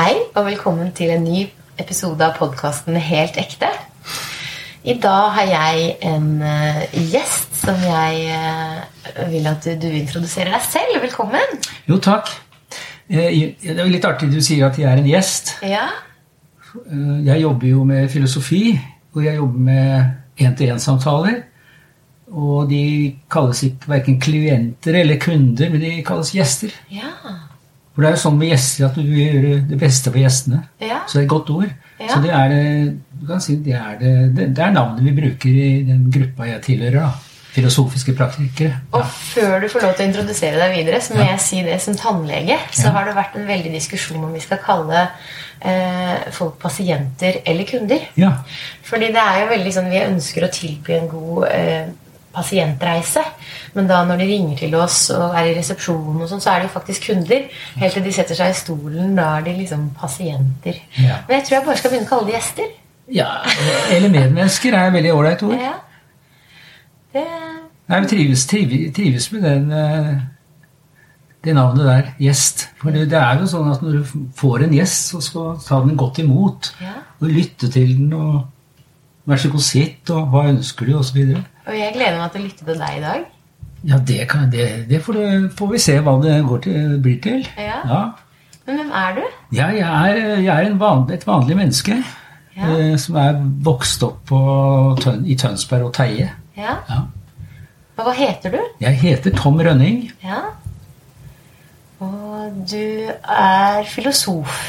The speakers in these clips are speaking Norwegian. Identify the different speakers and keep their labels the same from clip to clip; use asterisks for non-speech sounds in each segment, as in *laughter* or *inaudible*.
Speaker 1: Hei, og velkommen til en ny episode av podkasten Helt ekte. I dag har jeg en eh, gjest som jeg eh, vil at du, du introduserer deg selv. Velkommen.
Speaker 2: Jo, takk. Eh, Det er jo litt artig du sier at jeg er en gjest.
Speaker 1: Ja,
Speaker 2: Jeg jobber jo med filosofi, og jeg jobber med én-til-én-samtaler. Og de kalles ikke verken klienter eller kunder, men de kalles gjester.
Speaker 1: ja,
Speaker 2: For det er jo sånn med gjester at du vil gjøre det beste for gjestene.
Speaker 1: ja.
Speaker 2: Så det er et godt ord.
Speaker 1: Ja.
Speaker 2: Så det er, det- du kan si, det, er det, det, er navnet vi bruker i den gruppa jeg tilhører. da. Filosofiske praktikere.
Speaker 1: Og før du får lov til å introdusere deg videre, så må
Speaker 2: Ja.
Speaker 1: jeg si det som tannlege, så
Speaker 2: Ja.
Speaker 1: har det vært en veldig diskusjon om vi skal kalle eh, folk pasienter eller kunder.
Speaker 2: Ja.
Speaker 1: Fordi det er jo veldig sånn Vi ønsker å tilby en god eh, pasientreise. Men da når de ringer til oss og er i resepsjonen, og sånn, så er de jo faktisk kunder. Helt til de setter seg i stolen. Da er de liksom pasienter.
Speaker 2: Ja.
Speaker 1: Men jeg tror jeg bare skal begynne å kalle de gjester.
Speaker 2: ja. Eller medmennesker er veldig ålreit ord.
Speaker 1: Ja. Det,
Speaker 2: Nei, vi trives, trives, trives med den, eh, det navnet der, gjest. For det, det er jo sånn at når du får en gjest, så skal du ta den godt imot.
Speaker 1: Ja.
Speaker 2: Og lytte til den, og vær så god, sitt, og hva ønsker du, osv.
Speaker 1: og jeg gleder meg til å lytte til deg i dag.
Speaker 2: Ja, det, kan, det, det får, det får vi se hva det går til, blir til.
Speaker 1: Ja. Men hvem er du?
Speaker 2: Ja, jeg er, jeg er en vanlig, et vanlig menneske.
Speaker 1: Ja.
Speaker 2: eh, Som er vokst opp på, i Tønsberg og Teie.
Speaker 1: Ja.
Speaker 2: Ja.
Speaker 1: Og hva heter du?
Speaker 2: Jeg heter Tom Rønning.
Speaker 1: Ja. Og du er filosof.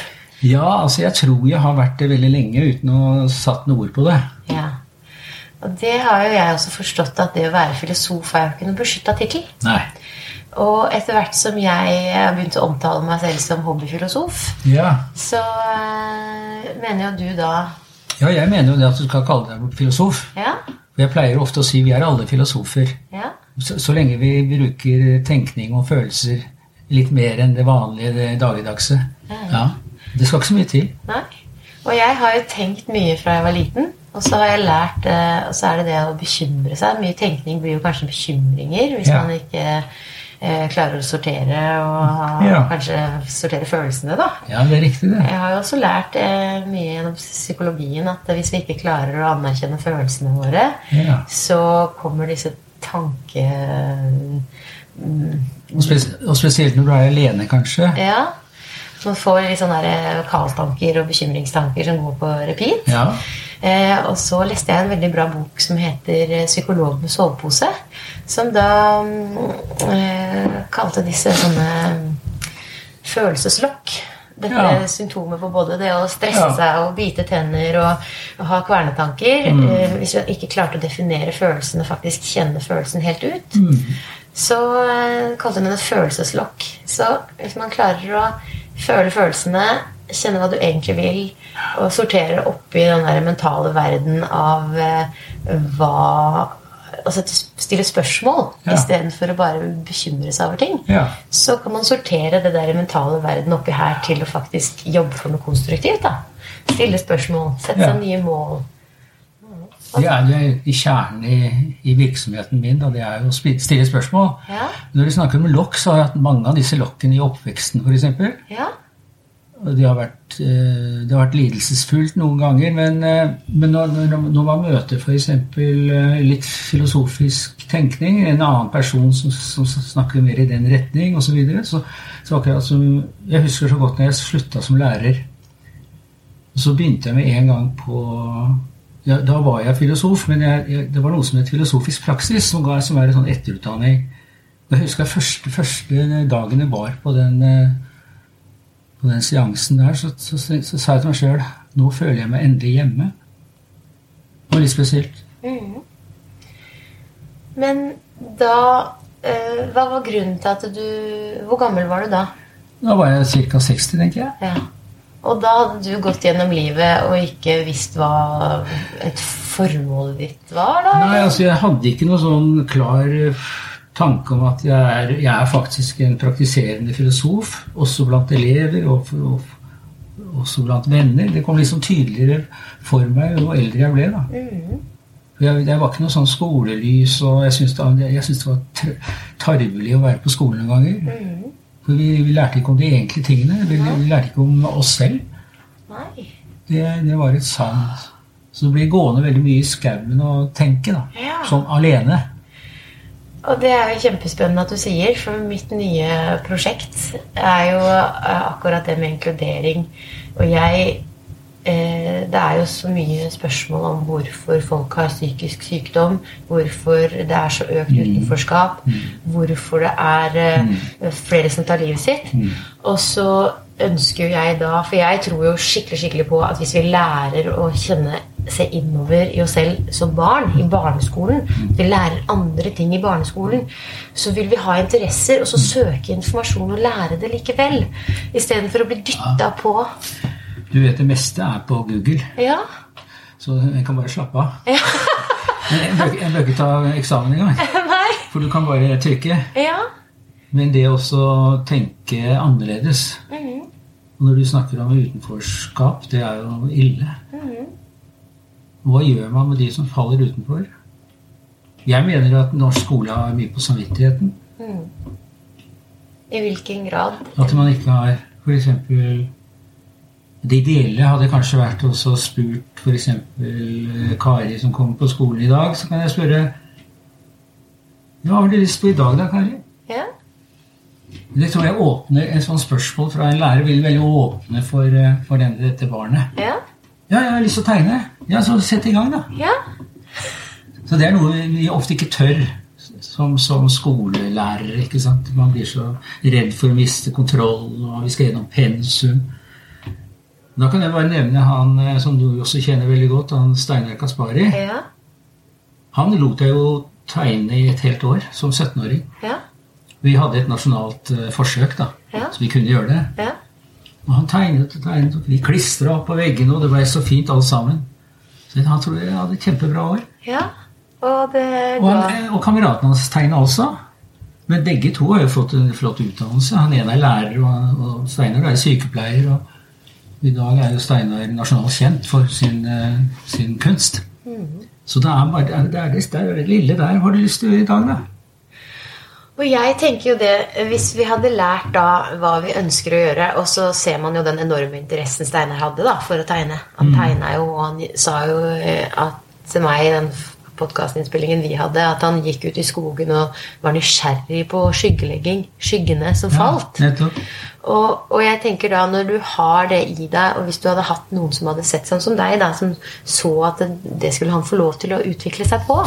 Speaker 2: Ja, altså jeg tror jeg har vært det veldig lenge uten å satt noe ord på det.
Speaker 1: Ja. Og det har jo jeg også forstått at det å være filosof er jo ikke noen beskytta tittel. Og etter hvert som jeg har begynt å omtale meg selv som hobbyfilosof,
Speaker 2: Ja.
Speaker 1: så øh, mener jo du da
Speaker 2: ja, jeg mener jo det at du skal kalle deg filosof.
Speaker 1: Ja?
Speaker 2: For Jeg pleier ofte å si vi er alle filosofer.
Speaker 1: Ja?
Speaker 2: Så, så lenge vi bruker tenkning og følelser litt mer enn det vanlige, det dagligdagse. Ja. Det skal ikke så mye til.
Speaker 1: Nei? Og jeg har jo tenkt mye fra jeg var liten. Og så har jeg lært, eh, og så er det det å bekymre seg. Mye tenkning blir jo kanskje bekymringer hvis
Speaker 2: Ja.
Speaker 1: man ikke eh, klarer å sortere og
Speaker 2: Ja.
Speaker 1: kanskje sortere følelsene, da.
Speaker 2: Ja, det er riktig, det.
Speaker 1: Jeg har jo også lært eh, mye gjennom psykologien at hvis vi ikke klarer å anerkjenne følelsene våre,
Speaker 2: Ja.
Speaker 1: så kommer disse tanke...
Speaker 2: Og, spes og spesielt når du er alene, kanskje.
Speaker 1: Ja. Man får litt sånne der kaostanker og bekymringstanker som går på repeat.
Speaker 2: Ja.
Speaker 1: Eh, og så leste jeg en veldig bra bok som heter eh, 'Psykolog med sovepose'. Som da mm, eh, kalte disse sånne mm, følelseslokk. Dette
Speaker 2: Ja.
Speaker 1: er symptomer på både det å stresse
Speaker 2: Ja.
Speaker 1: seg og bite tenner og, og ha kvernetanker. Eh, hvis vi ikke klarte å definere følelsene, faktisk kjenne følelsen helt ut, så eh, kalte hun det et følelseslokk. Så hvis man klarer å føle følelsene, kjenne hva du egentlig vil, og sortere opp i den der mentale verden av eh, hva Altså stille spørsmål
Speaker 2: Ja.
Speaker 1: istedenfor å bare bekymre seg over ting.
Speaker 2: Ja.
Speaker 1: Så kan man sortere det der mentale verden oppi her til å faktisk jobbe for noe konstruktivt. da. Stille spørsmål, sette
Speaker 2: Ja.
Speaker 1: seg nye mål.
Speaker 2: Det er jo i kjernen i, i virksomheten min, og det er jo å stille spørsmål.
Speaker 1: Ja,
Speaker 2: Når vi snakker om lokk, så har jeg hatt mange av disse lokkene i oppveksten, f.eks.
Speaker 1: ja,
Speaker 2: Det har vært, eh, det har vært lidelsesfullt noen ganger, men, eh, men når, når, man møter f.eks. litt filosofisk tenkning, en annen person som, som snakker mer i den retning osv., så, videre, så så Jeg husker så godt når jeg slutta som lærer. Så begynte jeg med en gang på ja, Da var jeg filosof, men jeg, jeg, det var noe som het filosofisk praksis, som, ga, som er en sånn etterutdanning. Jeg husker første, første dagen jeg var på den eh, på den seansen der, så, så, så, så sa jeg til meg sjøl nå føler jeg meg endelig hjemme. Det var litt spesielt.
Speaker 1: Men da eh, Hva var grunnen til at du Hvor gammel var du da?
Speaker 2: Da var jeg ca. 60, tenker jeg.
Speaker 1: Ja. Og da hadde du gått gjennom livet og ikke visst hva et formål ditt var? da?
Speaker 2: Nei, altså Jeg hadde ikke noe sånn klar tanke om at jeg er, jeg er faktisk en praktiserende filosof, også blant elever og, og også blant venner. Det kom liksom tydeligere for meg jo eldre jeg ble. da. For Jeg, det var ikke noe sånn skolelys, og jeg syntes det, det var tarvelig å være på skolen noen ganger. For vi, vi lærte ikke om de egentlige tingene. Vi, vi lærte ikke om oss selv.
Speaker 1: Nei.
Speaker 2: Det, det var et sant Så du blir gående veldig mye i skauen og tenke, da.
Speaker 1: Ja.
Speaker 2: Sånn alene.
Speaker 1: Og det er jo kjempespennende at du sier, for mitt nye prosjekt er jo eh, akkurat det med inkludering. Og jeg eh, Det er jo så mye spørsmål om hvorfor folk har psykisk sykdom, hvorfor det er så økt utenforskap, hvorfor det er eh, flere som tar livet sitt. Og så ønsker jo jeg da For jeg tror jo skikkelig skikkelig på at hvis vi lærer å kjenne se innover i oss selv som barn i barneskolen, vi lærer andre ting i barneskolen, så vil vi ha interesser og så søke informasjon og lære det likevel. Istedenfor å bli dytta på.
Speaker 2: Du vet det meste er på Google,
Speaker 1: Ja.
Speaker 2: så jeg kan bare slappe av.
Speaker 1: Ja.
Speaker 2: Jeg bør, ikke ta eksamen engang, *laughs*
Speaker 1: Nei.
Speaker 2: for du kan bare trykke.
Speaker 1: Ja.
Speaker 2: Men det også tenke annerledes
Speaker 1: Mhm.
Speaker 2: Og når du snakker om utenforskap, det er jo ille.
Speaker 1: Mhm.
Speaker 2: Hva gjør man med de som faller utenfor? Jeg mener at norsk skole har mye på samvittigheten.
Speaker 1: Mm. I hvilken grad?
Speaker 2: At man ikke har f.eks. Det ideelle hadde kanskje vært også spurt f.eks. Kari som kommer på skolen i dag. Så kan jeg spørre Hva har du lyst på i dag, da, Kari?
Speaker 1: Ja.
Speaker 2: Det tror jeg åpner Et sånt spørsmål fra en lærer vil veldig åpne for, eh, for denne, dette barnet.
Speaker 1: Ja.
Speaker 2: Ja, jeg har lyst til å tegne. Ja, så sett i gang, da.
Speaker 1: Ja.
Speaker 2: Så det er noe vi ofte ikke tør som, som skolelærere. ikke sant? Man blir så redd for å miste kontroll, og vi skal gjennom pensum. Da kan jeg bare nevne han eh, som du også kjenner veldig godt, han Steinar Kaspari.
Speaker 1: Ja.
Speaker 2: Han lot jeg jo tegne i et helt år som 17-åring.
Speaker 1: Ja.
Speaker 2: Vi hadde et nasjonalt eh, forsøk, da,
Speaker 1: Ja.
Speaker 2: så vi kunne gjøre det.
Speaker 1: Ja.
Speaker 2: Og han tegnet og tegnet, og vi klistra på veggene, og det ble så fint alle sammen. Så han tror jeg hadde et kjempebra år.
Speaker 1: ja. Og det
Speaker 2: Og, og kameraten hans tegna også. Men begge to har jo fått en flott utdannelse. Han ene er lærer, og, og Steinar er sykepleier. Og i dag er jo Steinar nasjonalt kjent for sin, eh, sin kunst. Så det er, bare, det, er det, det er det lille der. Hva har du lyst til å gjøre i dag, da?
Speaker 1: Og jeg tenker jo det, Hvis vi hadde lært da hva vi ønsker å gjøre, og så ser man jo den enorme interessen Steinar hadde da, for å tegne. Han tegna jo, og han sa jo eh, at, til meg i den podkastinnspillingen vi hadde, at han gikk ut i skogen og var nysgjerrig på skyggelegging. Skyggene som falt.
Speaker 2: Ja.
Speaker 1: Og, og jeg tenker da, når du har det i deg, og hvis du hadde hatt noen som hadde sett sånn som deg, da, som så at det, det skulle han få lov til å utvikle seg på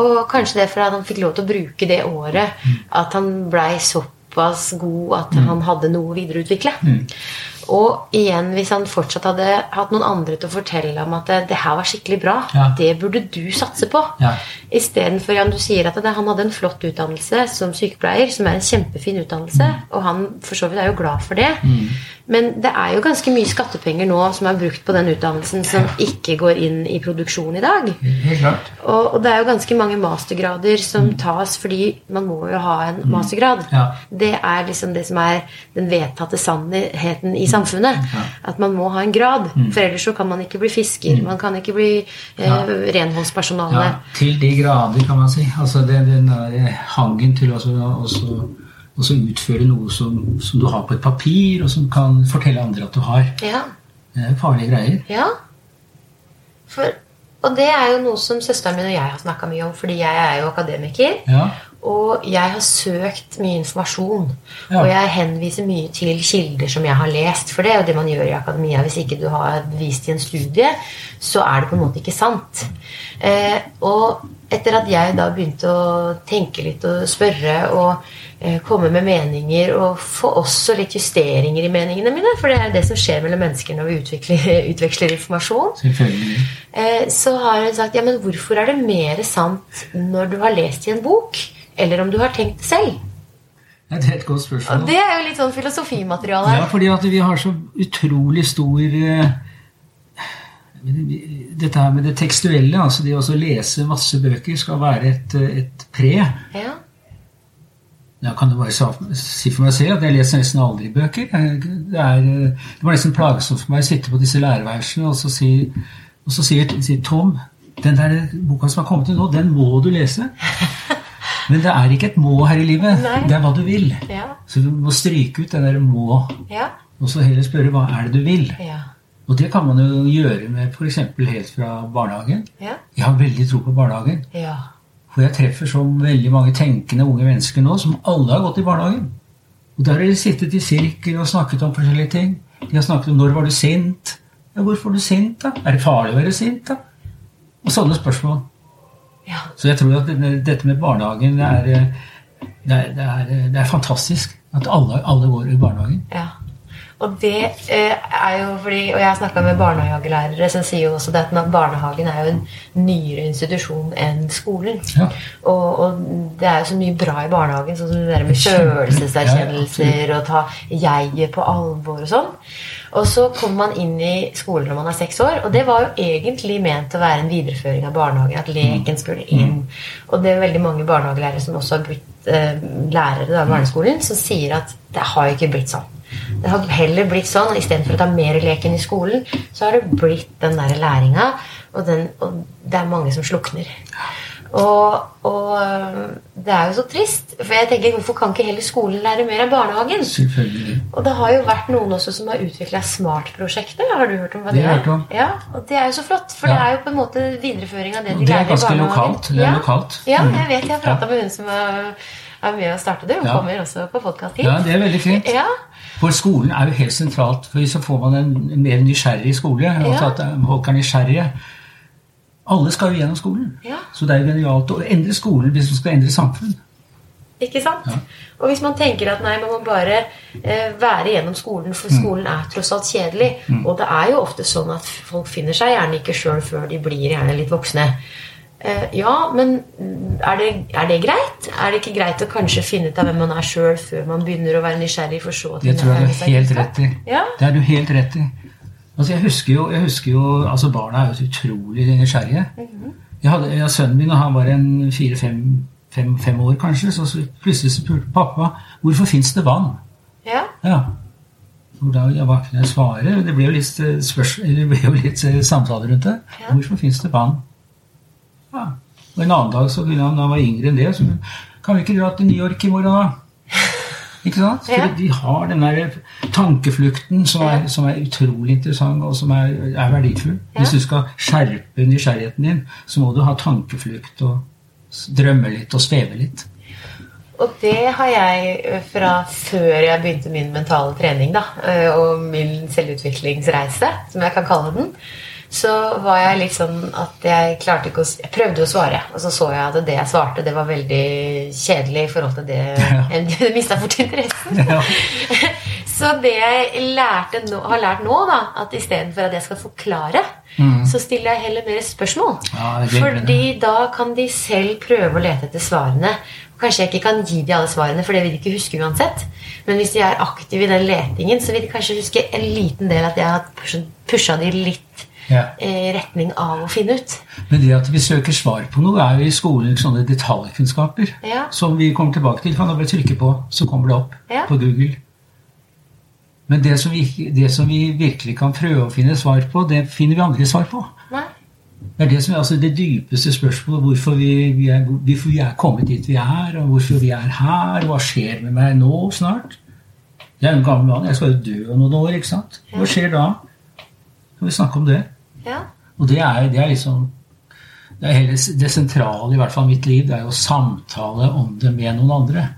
Speaker 1: Og kanskje det for at han fikk lov til å bruke det året, at han blei såpass god at han hadde noe å videreutvikle. Og igjen, hvis han fortsatt hadde hatt noen andre til å fortelle om at det, det her var skikkelig bra,
Speaker 2: Ja.
Speaker 1: det burde du satse på.
Speaker 2: Ja.
Speaker 1: Istedenfor Jan, du sier at det, han hadde en flott utdannelse som sykepleier, som er en kjempefin utdannelse, og han for så vidt er jo glad for det. Men det er jo ganske mye skattepenger nå som er brukt på den utdannelsen, som ikke går inn i produksjon i dag. Og, og det er jo ganske mange mastergrader som tas fordi man må jo ha en mastergrad.
Speaker 2: Ja.
Speaker 1: Det er liksom det som er den vedtatte sannheten i samfunnet. At man må ha en grad. For ellers så kan man ikke bli fisker. Man kan ikke bli eh, renholdspersonale.
Speaker 2: Ja, til de grader, kan man si. Altså det, den der hangen til å også, også, også utføre noe som, som du har på et papir, og som kan fortelle andre at du har.
Speaker 1: Ja.
Speaker 2: Det er farlige greier.
Speaker 1: ja. For, og det er jo noe som søsteren min og jeg har snakka mye om, fordi jeg er jo akademiker.
Speaker 2: Ja.
Speaker 1: Og jeg har søkt mye informasjon.
Speaker 2: Ja.
Speaker 1: Og jeg henviser mye til kilder som jeg har lest. For det er jo det man gjør i akademia. Hvis ikke du har bevist i en studie, så er det på en måte ikke sant. Eh, og etter at jeg da begynte å tenke litt og spørre og eh, komme med meninger og få også litt justeringer i meningene mine, for det er det som skjer mellom mennesker når vi utvikler, *laughs* utveksler informasjon, Eh, så har hun sagt ja, men hvorfor er det mer sant når du har lest i en bok, eller om du har tenkt det selv?
Speaker 2: Ja, det er et godt spørsmål.
Speaker 1: Og det er jo litt sånn filosofimateriale.
Speaker 2: Ja, fordi at vi har så utrolig stor eh, Dette her med det tekstuelle, altså det å lese masse bøker, skal være et, et pre.
Speaker 1: Ja.
Speaker 2: Jeg kan jo bare si for meg selv at jeg leser nesten aldri bøker. Det, er, det var nesten plagsomt for meg å sitte på disse lærerværelsene og så si, og så sier, sier Tom den der boka som har kommet ut nå, den må du lese. *laughs* Men det er ikke et må her i livet.
Speaker 1: Nei.
Speaker 2: Det er hva du vil.
Speaker 1: Ja.
Speaker 2: Så du må stryke ut den der må,
Speaker 1: Ja.
Speaker 2: og så heller spørre hva er det du vil.
Speaker 1: Ja.
Speaker 2: Og det kan man jo gjøre med f.eks. helt fra barnehagen.
Speaker 1: Ja.
Speaker 2: Jeg har veldig tro på barnehagen.
Speaker 1: Ja.
Speaker 2: For jeg treffer så veldig mange tenkende unge mennesker nå som alle har gått i barnehagen. Og der har de sittet i sirkel og snakket om forskjellige ting. De har snakket om 'når var du sint'? Ja, hvorfor er du sint, da? Er det farlig å være sint, da? Og sånne spørsmål.
Speaker 1: ja.
Speaker 2: Så jeg tror at dette med barnehagen det er, eh, det er, det er, det er fantastisk. At alle, alle går i barnehagen.
Speaker 1: Ja. Og det eh, er jo fordi Og jeg har snakka med barnehagelærere som sier jo også det at barnehagen er jo en nyere institusjon enn skolen.
Speaker 2: Ja.
Speaker 1: Og, og det er jo så mye bra i barnehagen, sånn som det der med følelseserkjennelser og ta jeget på alvor og sånn. Og så kommer man inn i skolen når man er seks år, og det var jo egentlig ment å være en videreføring av barnehagen. At leken skulle inn. Og det er veldig mange barnehagelærere som også har blitt eh, lærere i barneskolen, som sier at det har jo ikke blitt sånn. Det har heller blitt sånn, Istedenfor å ta mer lek inn i skolen, så har det blitt den der læringa, og, den, og det er mange som slukner. Og, og øh, det er jo så trist. For jeg tenker, hvorfor kan ikke heller skolen lære mer enn barnehagen? Og det har jo vært noen også som har utvikla Smart-prosjektet. Har du hørt om hva
Speaker 2: Det
Speaker 1: det, er? Ja, og det er jo så flott, for
Speaker 2: Ja.
Speaker 1: det er jo på en måte videreføring av det de
Speaker 2: det er
Speaker 1: lærer i barnehagen.
Speaker 2: lokalt. Det er lokalt.
Speaker 1: Ja,
Speaker 2: ja
Speaker 1: jeg vet. Jeg har prata med hun som er, er med å starte det. Hun kommer også på podkast hit.
Speaker 2: Ja, det er veldig fint.
Speaker 1: Ja.
Speaker 2: For skolen er jo helt sentralt. For så får man en, en mer nysgjerrig skole. Altså
Speaker 1: Ja.
Speaker 2: at eh, folk er nysgjerrige. Alle skal jo gjennom skolen.
Speaker 1: Ja.
Speaker 2: Så det er jo genialt å endre skolen hvis man skal endre samfunn.
Speaker 1: Ikke sant?
Speaker 2: Ja.
Speaker 1: Og hvis man tenker at nei, man må bare eh, være gjennom skolen, for
Speaker 2: Mm.
Speaker 1: skolen er tross alt kjedelig. Og det er jo ofte sånn at folk finner seg gjerne ikke sjøl før de blir gjerne litt voksne. Eh, ja, men er det, er det greit? Er det ikke greit å kanskje finne ut av hvem man er sjøl før man begynner å være nysgjerrig? for så
Speaker 2: Det tror jeg du er helt rett i.
Speaker 1: Ja.
Speaker 2: Det er du helt rett i. Altså jeg husker jo, jeg husker jo altså Barna er jo så utrolig nysgjerrige.
Speaker 1: Mhm.
Speaker 2: Jeg hadde, jeg, Sønnen min, og han var en fire-fem fem, fem år kanskje, så plutselig spurte pappa hvorfor fins det vann.
Speaker 1: Ja.
Speaker 2: Ja. Da, ja, hva kunne jeg svare? Det ble jo litt, eh, spørs, det ble jo litt eh, samtale rundt det.
Speaker 1: Ja.
Speaker 2: Hvorfor fins det vann? Ja. Og en annen dag så ville han, da han var yngre enn det, så kan vi ikke dra til New York i morgen, da? Ikke sant? For
Speaker 1: Ja.
Speaker 2: de har den der tankeflukten som er, som er utrolig interessant, og som er, er verdifull.
Speaker 1: Ja.
Speaker 2: Hvis du skal skjerpe nysgjerrigheten din, så må du ha tankeflukt og drømme litt og sveve litt.
Speaker 1: Og det har jeg fra før jeg begynte min mentale trening da, og min selvutviklingsreise, som jeg kan kalle den, så var jeg litt sånn at jeg klarte ikke å Jeg prøvde å svare, og så så jeg at det jeg svarte, det var veldig kjedelig i forhold til det *laughs* Jeg *laughs* mista fort interessen. *laughs*
Speaker 2: Ja.
Speaker 1: Så det jeg lærte nå, har lært nå, da, at istedenfor at jeg skal forklare, så stiller jeg heller mer spørsmål.
Speaker 2: Ja.
Speaker 1: Fordi da kan de selv prøve å lete etter svarene. Kanskje jeg ikke kan gi de alle svarene, for det vil de ikke huske uansett. Men hvis de er aktive i den letingen, så vil de kanskje huske en liten del at jeg har pusha de litt
Speaker 2: Ja.
Speaker 1: retning av å finne ut.
Speaker 2: Men det at vi søker svar på noe, er jo i skolen sånne detaljkunnskaper.
Speaker 1: Ja.
Speaker 2: Som vi kommer tilbake til. Kan du bare trykke på, så kommer det opp
Speaker 1: Ja.
Speaker 2: på Google. Men det som, vi, det som vi virkelig kan prøve å finne svar på, det finner vi aldri svar på.
Speaker 1: Nei?
Speaker 2: Det er det som er altså det dypeste spørsmålet. Hvorfor vi, vi, er, hvorfor vi er kommet dit vi er, og hvorfor vi er her. Hva skjer med meg nå snart? Jeg er en gammel mann. Jeg skal jo dø om noen år. ikke sant? Hva skjer da? Kan vi snakke om det?
Speaker 1: Ja.
Speaker 2: Og det er, det er liksom det, er hele, det sentrale i hvert fall mitt liv, det er jo samtale om det med noen andre.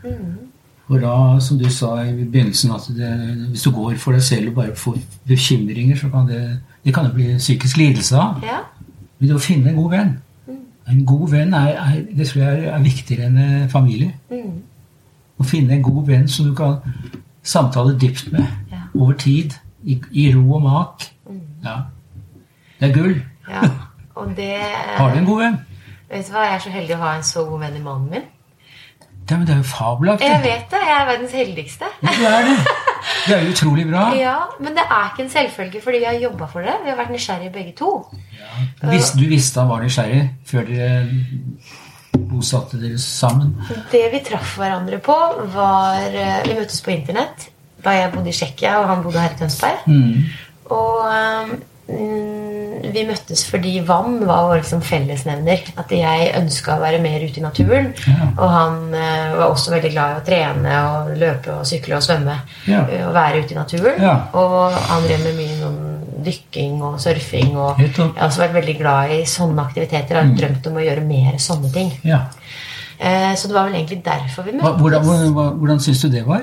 Speaker 2: For da, som du sa i begynnelsen, at det, hvis du går for deg selv og bare får bekymringer, så kan det, det kan bli psykisk lidelse av.
Speaker 1: Ja.
Speaker 2: Men det å finne en god venn En god venn er, er, det tror jeg er, er viktigere enn eh, familie.
Speaker 1: Mm.
Speaker 2: Å finne en god venn som du kan samtale dypt med
Speaker 1: Ja.
Speaker 2: over tid, i, i ro og mak. Ja. Det er gull.
Speaker 1: ja. Og det *laughs*
Speaker 2: Har du en god venn?
Speaker 1: Vet du hva, Jeg er så heldig å ha en så god venn i mannen min.
Speaker 2: Ja, men det er jo fabelaktig.
Speaker 1: Jeg vet det. Jeg er verdens heldigste.
Speaker 2: Ja, du er det. Det er utrolig bra. *laughs*
Speaker 1: Ja, Men det er ikke en selvfølge, fordi vi har jobba for det. Vi har vært nysgjerrige begge to.
Speaker 2: Ja. du visste han var nysgjerrig før dere bosatte dere sammen.
Speaker 1: Det vi traff hverandre på, var eh, Vi møttes på internett da jeg bodde i Tsjekkia og han bodde her i Tønsberg.
Speaker 2: Mm.
Speaker 1: Og um, vi møttes fordi vann var vår liksom fellesnevner. At jeg ønska å være mer ute i naturen.
Speaker 2: Ja.
Speaker 1: Og han uh, var også veldig glad i å trene og løpe og sykle og svømme.
Speaker 2: Ja.
Speaker 1: Uh, Og være ute i naturen.
Speaker 2: Ja.
Speaker 1: Og han drev med mye noen dykking og surfing. Og jeg har også vært veldig glad i sånne aktiviteter. Jeg har drømt om å gjøre mer sånne ting.
Speaker 2: Ja.
Speaker 1: Eh, Så det var vel egentlig derfor vi møttes.
Speaker 2: hvordan hvordan, hvordan syns du det var?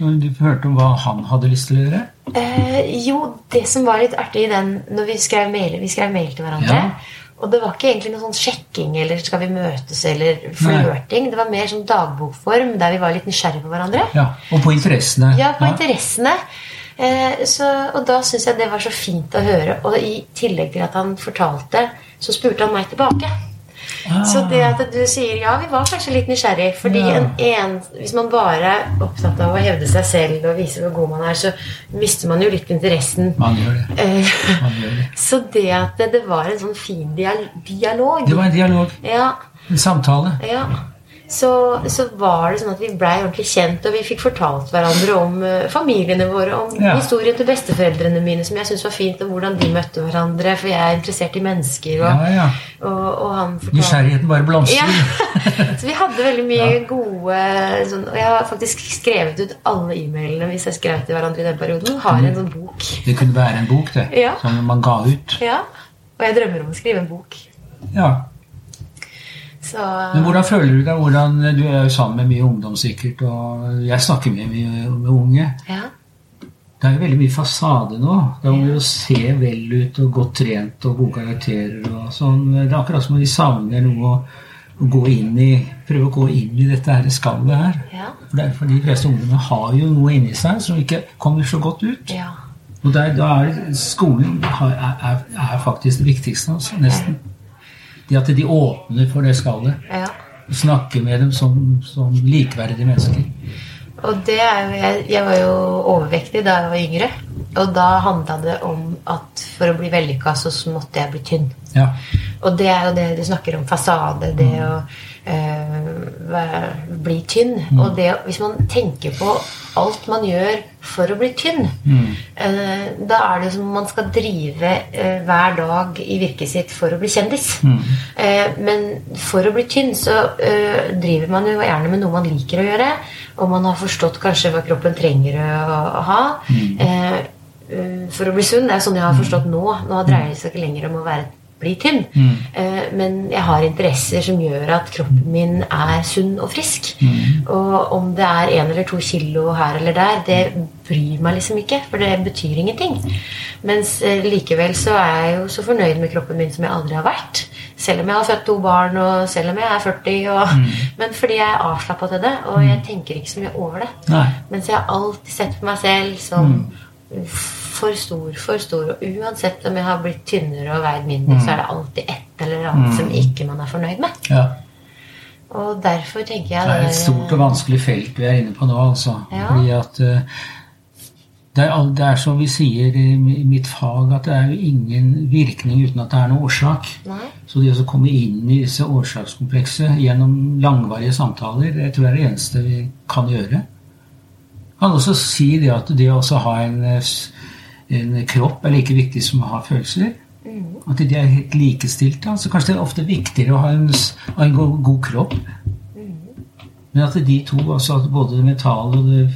Speaker 2: Du hørte om hva han hadde lyst til å gjøre?
Speaker 1: Eh, jo, det som var litt artig i den når vi skrev mail, vi skrev mail til hverandre
Speaker 2: Ja.
Speaker 1: Og det var ikke egentlig noe sånn sjekking eller skal vi møtes eller flørting. Det var mer sånn dagbokform der vi var litt nysgjerrige på hverandre.
Speaker 2: Ja, Og på interessene?
Speaker 1: Ja, på interessene. Eh, så, og da syns jeg det var så fint å høre. Og i tillegg til at han fortalte, så spurte han meg tilbake.
Speaker 2: Ah,
Speaker 1: Så det at du sier ja, vi var kanskje litt nysgjerrig. Fordi
Speaker 2: Ja.
Speaker 1: en, en, hvis man bare er opptatt av å hevde seg selv og vise hvor god man er, så mister man jo litt interessen.
Speaker 2: Man gjør det.
Speaker 1: Eh,
Speaker 2: Man gjør det. *laughs*
Speaker 1: Så det at det, det var en sånn fin dialog
Speaker 2: Det var en dialog,
Speaker 1: Ja,
Speaker 2: en samtale.
Speaker 1: ja. Så, så var det sånn at vi blei ordentlig kjent, og vi fikk fortalt hverandre om uh, familiene våre, om
Speaker 2: Ja.
Speaker 1: historien til besteforeldrene mine, som jeg syntes var fint, og hvordan de møtte hverandre, for jeg er interessert i mennesker. Og,
Speaker 2: Ja, ja.
Speaker 1: og, og han fortalte
Speaker 2: Nysgjerrigheten bare blomstrer. *laughs*
Speaker 1: Så vi hadde veldig mye gode sånn, Og jeg har faktisk skrevet ut alle e-mailene hvis jeg skrev til hverandre i den perioden. Har en sånn bok.
Speaker 2: Det kunne være en bok, det.
Speaker 1: Ja.
Speaker 2: Som man ga ut.
Speaker 1: Ja. Og jeg drømmer om å skrive en bok.
Speaker 2: Ja.
Speaker 1: Så
Speaker 2: Men hvordan føler du deg? Hvordan, du er jo sammen med mye ungdom sikkert, og jeg snakker med mye med unge.
Speaker 1: ja.
Speaker 2: Det er jo veldig mye fasade nå. Det er om å se vel ut og godt trent og gode karakterer og sånn. Det er akkurat som om de savner noe å, å gå inn i Prøve å gå inn i dette her skallet her.
Speaker 1: Ja.
Speaker 2: For de fleste ungdommene har jo noe inni seg som ikke kommer så godt ut.
Speaker 1: ja.
Speaker 2: Og der, da er skolen er, er, er faktisk det viktigste, altså, nesten. Det at de åpner for det skallet.
Speaker 1: ja.
Speaker 2: Snakker med dem som, som likeverdige mennesker.
Speaker 1: Og det er jo jeg, jeg var jo overvektig da jeg var yngre. Og da handla det om at for å bli vellykka, så måtte jeg bli tynn.
Speaker 2: Ja.
Speaker 1: Og det er jo det du snakker om fasade, det å være- bli tynn. Og det, hvis man tenker på alt man gjør for å bli tynn, eh, da er det som om man skal drive eh, hver dag i virket sitt for å bli kjendis. Eh, men for å bli tynn så eh, driver man jo gjerne med noe man liker å gjøre, og man har forstått kanskje hva kroppen trenger å, ha. Mm. eh, for å bli sunn. Det er sånn jeg har forstått nå. Nå dreier det seg ikke lenger om å være bli tynn. Eh, men jeg har interesser som gjør at kroppen min er sunn og frisk. Og om det er én eller to kilo her eller der, det bryr meg liksom ikke. For det betyr ingenting. Mens eh, likevel så er jeg jo så fornøyd med kroppen min som jeg aldri har vært. Selv om jeg har født to barn, og selv om jeg er 40. Og, Men fordi jeg er avslappa til det, og jeg tenker ikke så mye over det.
Speaker 2: Nei.
Speaker 1: Mens jeg har alltid sett på meg selv som for stor, for stor. Og uansett om jeg har blitt tynnere og veid mindre, så er det alltid et eller annet som ikke man er fornøyd med.
Speaker 2: Ja.
Speaker 1: Og derfor tenker jeg
Speaker 2: Det er et stort og vanskelig felt vi er inne på nå, altså.
Speaker 1: Ja.
Speaker 2: Fordi at eh, det er, det er som vi sier i mitt fag, at det er jo ingen virkning uten at det er noen årsak.
Speaker 1: Nei?
Speaker 2: Så det å komme inn i disse årsakskomplekset gjennom langvarige samtaler, jeg tror det er det eneste vi kan gjøre. Jeg kan også si det at det å ha en, eh, en kropp er like viktig som å ha følelser. At de er helt likestilte. Altså kanskje det er ofte viktigere å ha en, ha en god, god kropp. Men at de to, altså at både det mentale og det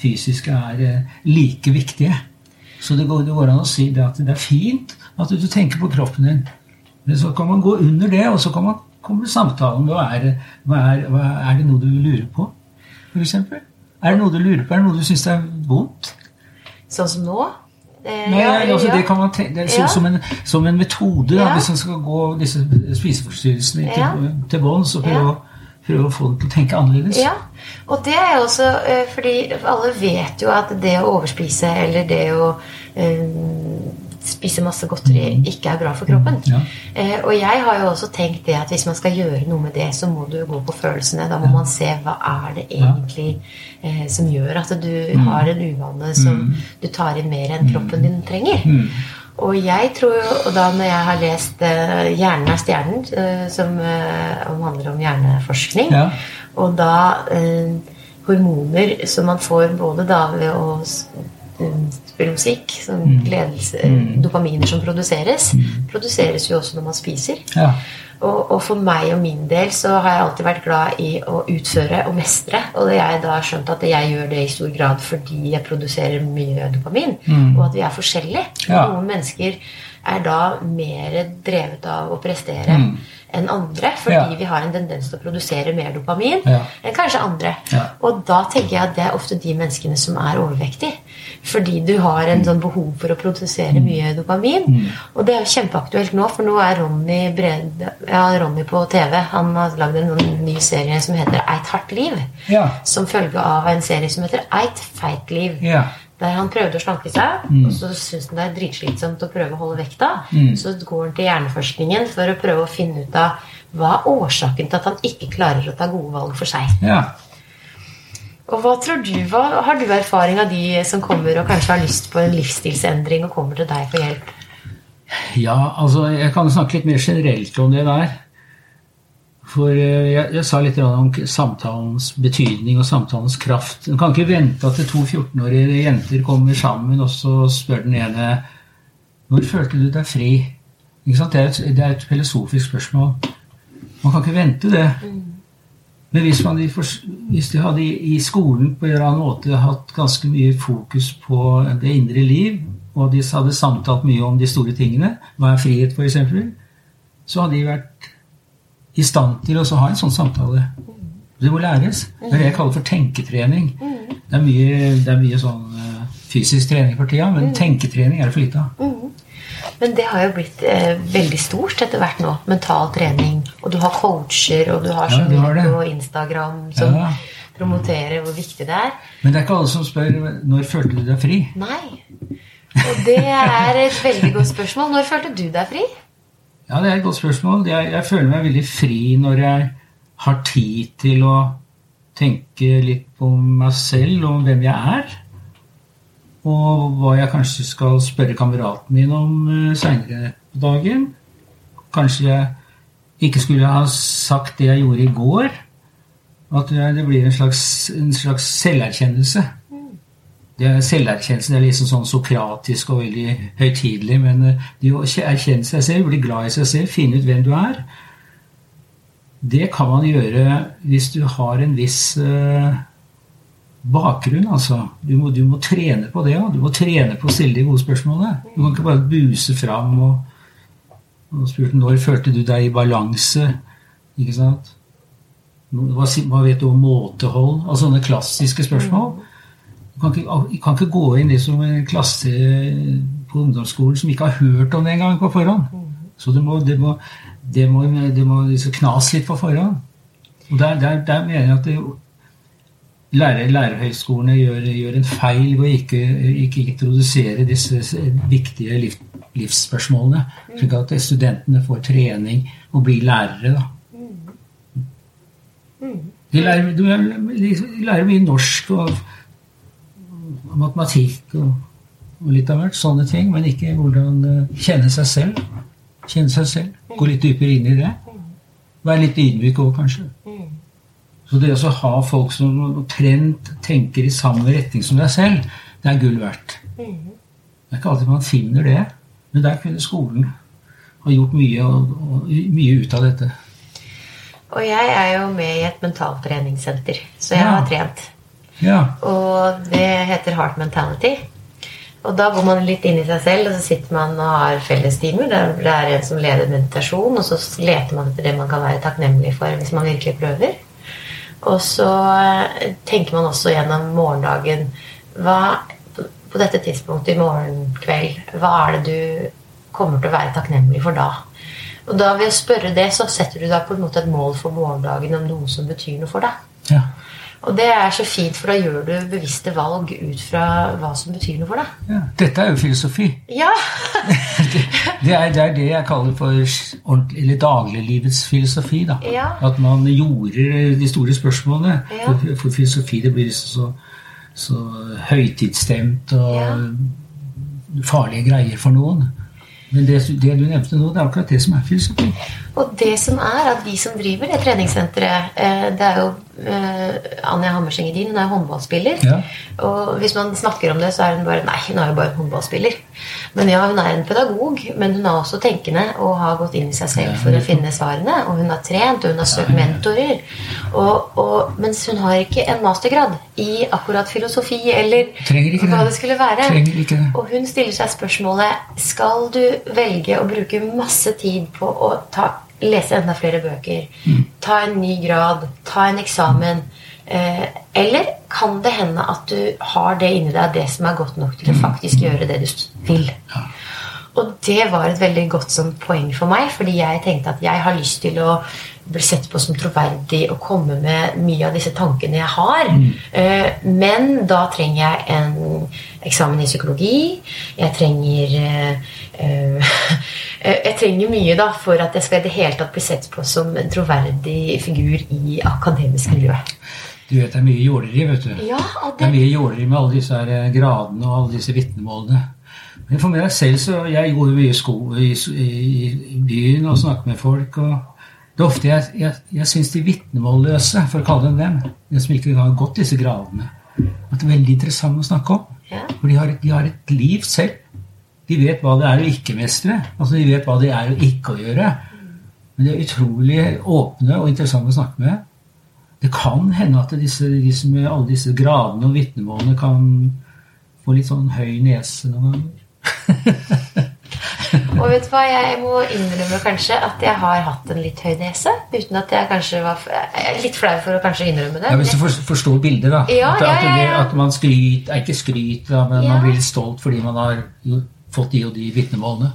Speaker 2: fysiske, er eh, like viktige. Så det går, det går an å si det at det er fint at du tenker på kroppen din. Men så kan man gå under det, og så kan man komme samtalen. Hva er, hva er, hva er det noe du lurer på, f.eks.? Er det noe du lurer på? Er det noe du syns er vondt?
Speaker 1: Sånn som nå? Eh,
Speaker 2: Nei,
Speaker 1: ja,
Speaker 2: altså. Det kan man tenke, det så,
Speaker 1: Ja.
Speaker 2: som, en, som en metode da,
Speaker 1: Ja.
Speaker 2: hvis man skal gå disse spiseforstyrrelsene til, til bånns og prøve, prøve å få dem til å tenke annerledes.
Speaker 1: Ja, og det er jo også eh, fordi alle vet jo at det å overspise eller det å eh, spise masse godteri ikke er bra for kroppen.
Speaker 2: Ja.
Speaker 1: Eh, og jeg har jo også tenkt det at hvis man skal gjøre noe med det, så må du gå på følelsene. Da må man se hva er det egentlig eh, som gjør at du har en uvane som du tar inn mer enn kroppen din trenger. Og jeg tror jo, og da når jeg har lest eh, 'Hjernen er stjernen', eh, som handler om hjerneforskning,
Speaker 2: Ja.
Speaker 1: og da hormoner som man får både da ved å s- eh, sånn musikk, sånn
Speaker 2: Mm.
Speaker 1: dopaminer som produseres, produseres jo også når man spiser.
Speaker 2: Ja.
Speaker 1: Og, og for meg og min del så har jeg alltid vært glad i å utføre og mestre. Og jeg da har skjønt at jeg gjør det i stor grad fordi jeg produserer mye dopamin. Og at vi er forskjellige.
Speaker 2: Ja.
Speaker 1: Noen mennesker er da mer drevet av å prestere enn andre. Fordi
Speaker 2: Ja.
Speaker 1: vi har en tendens til å produsere mer dopamin
Speaker 2: Ja.
Speaker 1: enn kanskje andre.
Speaker 2: Ja.
Speaker 1: Og da tenker jeg at det er ofte de menneskene som er overvektige. Fordi du har en sånn behov for å produsere mye dopamin. Og det er jo kjempeaktuelt nå, for nå er Ronny, Bred, ja, Ronny på TV Han har lagd en ny serie som heter Eit hardt liv. Som følge av en serie som heter Eit feit liv. Der han prøvde å slanke seg, og så syns han det er dritslitsomt å prøve å holde vekta. Så går han til hjerneforskningen for å prøve å finne ut av hva er årsaken til at han ikke klarer å ta gode valg for seg.
Speaker 2: ja.
Speaker 1: Og hva tror du, hva har du erfaring av de som kommer og kanskje har lyst på en livsstilsendring og kommer til deg for hjelp?
Speaker 2: Ja, altså jeg kan snakke litt mer generelt om det der. For eh, jeg, jeg sa litt om samtalens betydning og samtalens kraft. En kan ikke vente at to 14-årige jenter kommer sammen, og så spør den ene Når følte du deg fri? Det, er et, det er et filosofisk spørsmål. Man kan ikke vente det. Men hvis, man, hvis de hadde i skolen på en eller annen måte hatt ganske mye fokus på det indre liv, og de hadde samtalt mye om de store tingene, hva er frihet f.eks., så hadde de vært i stand til å ha en sånn samtale. Det må læres. Det er det jeg kaller for tenketrening. Det er mye, det er mye sånn eh, fysisk trening for tida, men tenketrening er det for lite av.
Speaker 1: Men det har jo blitt eh, veldig stort etter hvert nå. Mental trening. Og du har coacher, og du har så mye på Instagram som
Speaker 2: Ja.
Speaker 1: promoterer hvor viktig det er.
Speaker 2: Men det er ikke alle som spør når følte du deg fri.
Speaker 1: Nei. Og det er et veldig godt spørsmål. Når følte du deg fri?
Speaker 2: Ja, det er et godt spørsmål. Jeg, jeg føler meg veldig fri når jeg har tid til å tenke litt på meg selv og hvem jeg er. Og hva jeg kanskje skal spørre kameraten min om uh, seinere på dagen. Kanskje jeg ikke skulle ha sagt det jeg gjorde i går. At det blir en slags, en slags selverkjennelse. Er Selverkjennelsen er liksom sånn sokratisk og veldig høytidelig, men eh, det å erkjenne seg selv, bli glad i seg selv, finne ut hvem du er, det kan man gjøre hvis du har en viss eh, bakgrunn, altså. Du må, du må trene på det òg. Du må trene på å stille de gode spørsmålene. Du kan ikke bare buse fram og, og spurte når følte du deg i balanse. Ikke sant? Hva, hva vet du om måtehold? Altså sånne klassiske spørsmål. Kan ikke, kan ikke gå inn i som en klasse på ungdomsskolen som ikke har hørt om det engang på forhånd. Så det må, det må, det må, det må liksom knas litt på forhånd. Og der, der, der mener jeg at det, lærer, lærerhøyskolene gjør, gjør en feil ved å ikke, ikke introdusere disse viktige liv, livsspørsmålene, slik at studentene får trening og blir lærere. da. De lærer, de lærer mye norsk og matematikk og, og litt av hvert, sånne ting, men ikke hvordan eh, kjenne seg selv. Kjenne seg selv. Gå litt dypere inn i det. Være litt ydmyk òg, kanskje. Så det å ha folk som omtrent tenker i samme retning som deg selv, det er gull verdt. Det er ikke alltid man finner det, men der kunne skolen ha gjort mye, og, og, mye ut av dette.
Speaker 1: Og jeg er jo med i et mentaltreningssenter, så jeg
Speaker 2: Ja.
Speaker 1: har trent.
Speaker 2: Ja.
Speaker 1: Og det heter Heart Mentality. Og da går man litt inn i seg selv, og så sitter man og har fellestimer. Det er en som leder meditasjon, og så leter man etter det man kan være takknemlig for hvis man virkelig prøver. Og så eh, tenker man også gjennom morgendagen hva, På dette tidspunktet i morgen kveld, hva er det du kommer til å være takknemlig for da? Og da ved å spørre det, så setter du da på en måte et mål for morgendagen om noe som betyr noe for deg.
Speaker 2: ja.
Speaker 1: Og det er så fint, for da gjør du bevisste valg ut fra hva som betyr noe for deg.
Speaker 2: ja. Dette er jo filosofi.
Speaker 1: Ja! *laughs*
Speaker 2: Det er, det er det jeg kaller for dagliglivets filosofi. da.
Speaker 1: Ja.
Speaker 2: At man jorder de store spørsmålene.
Speaker 1: Ja.
Speaker 2: For, for filosofi det blir så, så høytidsstemt og
Speaker 1: Ja.
Speaker 2: farlige greier for noen. Men det, det du nevnte nå, det er akkurat det som er filosofi.
Speaker 1: Og det som er at vi som driver det treningssenteret eh, Det er jo eh, Anja Hammerseng Edin, hun er håndballspiller.
Speaker 2: Ja.
Speaker 1: Og hvis man snakker om det, så er hun bare Nei, hun er jo bare en håndballspiller. Men ja, hun er en pedagog, men hun er også tenkende og har gått inn i seg selv for å finne svarene. Og hun har trent, og hun har søkt mentorer. Og, og, mens hun har ikke en mastergrad i akkurat filosofi eller hva
Speaker 2: det.
Speaker 1: det skulle være. Og hun stiller seg spørsmålet Skal du velge å bruke masse tid på å ta, lese enda flere bøker,
Speaker 2: Mm.
Speaker 1: ta en ny grad, ta en eksamen, eh, eller kan det hende at du har det inni deg, det som er godt nok til å faktisk gjøre det du vil? Og det var et veldig godt sånn poeng for meg, fordi jeg tenkte at jeg har lyst til å bli sett på som troverdig og komme med mye av disse tankene jeg har. Mm. Men da trenger jeg en eksamen i psykologi. Jeg trenger eh, *laughs* eh, Jeg trenger mye da for at jeg skal i det hele tatt bli sett på som en troverdig figur i akademisk miljø.
Speaker 2: Du vet det er mye jåleri, vet du.
Speaker 1: Ja, det...
Speaker 2: Det er mye jåleri med alle disse her eh, gradene og alle disse vitnemålene. Men for meg selv så Jeg går jo mye i, sko, i, i, i byen og snakker med folk. og det er ofte jeg, jeg, jeg syns de vitnemålløse, for å kalle dem dem, de som ikke har gått disse gradene, at det er veldig interessant å snakke om.
Speaker 1: Ja.
Speaker 2: For de har, et- de har et liv selv. De vet hva det er å ikke mestre. Altså De vet hva det er å ikke å gjøre. Men de er utrolig åpne og interessante å snakke med. Det kan hende at disse, disse med alle disse gradene og vitnemålene kan få litt sånn høy nese noen ganger. *laughs* *laughs*
Speaker 1: og vet du hva, jeg må innrømme kanskje at jeg har hatt en litt høy nese. Uten at jeg kanskje var Jeg er litt flau for å kanskje innrømme det.
Speaker 2: Ja, Hvis du for- forstår bildet, da.
Speaker 1: Ja,
Speaker 2: at,
Speaker 1: ja, ja,
Speaker 2: at man skryter er Ikke skryter, men man blir stolt fordi man har fått de og de vitnemålene.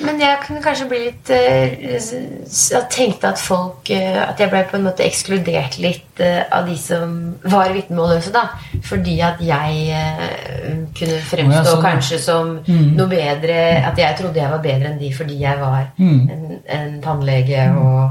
Speaker 1: Men jeg kunne kanskje bli litt eh, Jeg tenkte at folk eh, At jeg ble på en måte ekskludert litt eh, av de som var vitnemålløse, da. Fordi at jeg eh, kunne fremstå
Speaker 2: ja,
Speaker 1: kanskje som
Speaker 2: Mm.
Speaker 1: noe bedre At jeg trodde jeg var bedre enn de fordi jeg var
Speaker 2: Mm.
Speaker 1: en, en tannlege og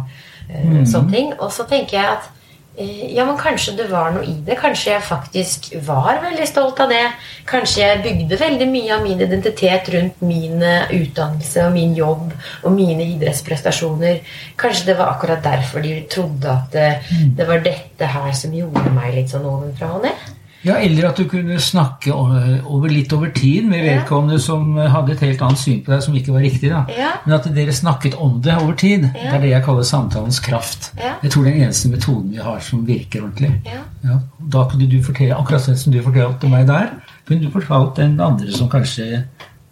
Speaker 1: eh,
Speaker 2: Mm.
Speaker 1: sånne ting. Og så tenker jeg at eh, ja, men kanskje det var noe i det. Kanskje jeg faktisk var veldig stolt av det. Kanskje jeg bygde veldig mye av min identitet rundt min eh, utdannelse og min jobb og mine idrettsprestasjoner. Kanskje det var akkurat derfor de trodde at det, det var dette her som gjorde meg litt sånn ovenfra og ned.
Speaker 2: Ja, Eller at du kunne snakke over, litt over tid med
Speaker 1: Ja.
Speaker 2: vedkommende som hadde et helt annet syn på deg, som ikke var riktig. da.
Speaker 1: Ja.
Speaker 2: Men at dere snakket om det over tid. Det er det jeg kaller samtalens kraft.
Speaker 1: Ja.
Speaker 2: Jeg tror det er den eneste metoden vi har som virker ordentlig.
Speaker 1: Ja.
Speaker 2: Ja, da kunne du fortelle akkurat det som du fortalte meg der, kunne du fortalt den andre som kanskje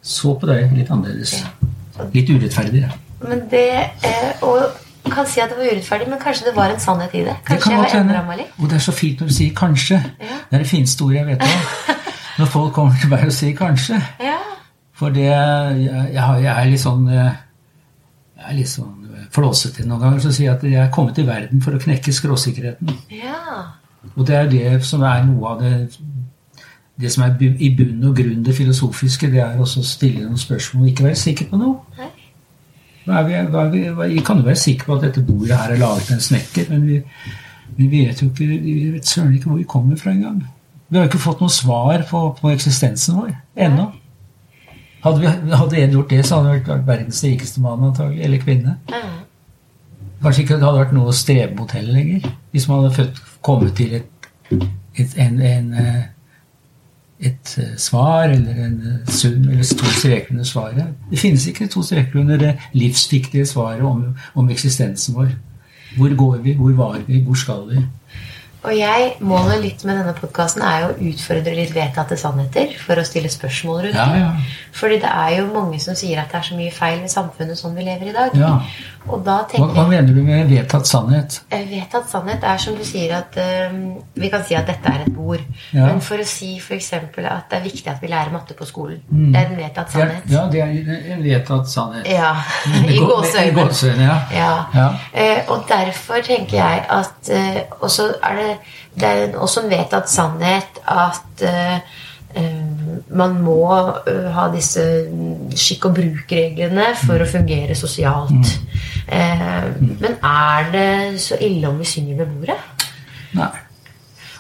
Speaker 2: så på deg litt annerledes. Litt urettferdig. Ja.
Speaker 1: Men det eh, Kan si at det var urettferdig, men kanskje det var en sannhet i det.
Speaker 2: Det
Speaker 1: Kanskje
Speaker 2: kan
Speaker 1: jeg har endra meg litt.
Speaker 2: Og det er så fint når du sier 'kanskje'.
Speaker 1: Ja.
Speaker 2: Det er det fineste ordet jeg vet om. *laughs* Når folk kommer til meg og sier 'kanskje'.
Speaker 1: Ja.
Speaker 2: For det jeg, jeg, er litt sånn eh, Jeg er litt sånn eh, flåsete noen ganger. Så sier at jeg er kommet til verden for å knekke skråsikkerheten.
Speaker 1: ja.
Speaker 2: Og det er det som er noe av det Det som er i bunn og grunn det filosofiske, det er også å stille noen spørsmål og ikke være sikker på noe.
Speaker 1: Nei.
Speaker 2: Hva er vi, hva er vi, vi kan jo være sikre på at dette bordet her er laget av en snekker, men vi, vi vet jo ikke vi vet søren ikke hvor vi kommer fra engang. Vi har jo ikke fått noe svar på, på eksistensen vår ennå. Hadde, vi, hadde en gjort det, så hadde han vært verdens rikeste mann antagelig, eller kvinne. Kanskje ikke det hadde vært noe å strebe mot heller lenger. Hvis man hadde født, kommet til et, et, en, en, eh, et eh, svar eller en eh, sum eller to streker under svaret. Det finnes ikke to streker under det livsviktige svaret om, om eksistensen vår. Hvor går vi? Hvor var vi? Hvor skal vi?
Speaker 1: Og jeg, målet litt med denne podkasten er jo å utfordre litt vedtatte sannheter for å stille spørsmål rundt
Speaker 2: Ja, ja.
Speaker 1: Fordi det er jo mange som sier at det er så mye feil i samfunnet som vi lever i dag.
Speaker 2: ja.
Speaker 1: Og da
Speaker 2: Hva, hva mener du med vedtatt sannhet?
Speaker 1: Vedtatt sannhet er som du sier at eh, Vi kan si at dette er et bord.
Speaker 2: Ja.
Speaker 1: Men for å si f.eks. at det er viktig at vi lærer matte på skolen.
Speaker 2: Mm.
Speaker 1: Det er en vedtatt sannhet.
Speaker 2: ja, det er en vedtatt sannhet.
Speaker 1: Ja. *laughs* I
Speaker 2: gå-
Speaker 1: gåseøyne.
Speaker 2: ja.
Speaker 1: Ja.
Speaker 2: Ja.
Speaker 1: Eh, og derfor tenker jeg at uh, Og så er det, det er også en vedtatt sannhet at eh, eh, man må eh, ha disse skikk- og bruk-reglene for å fungere sosialt. Eh, men er det så ille om vi synger ved bordet?
Speaker 2: Nei.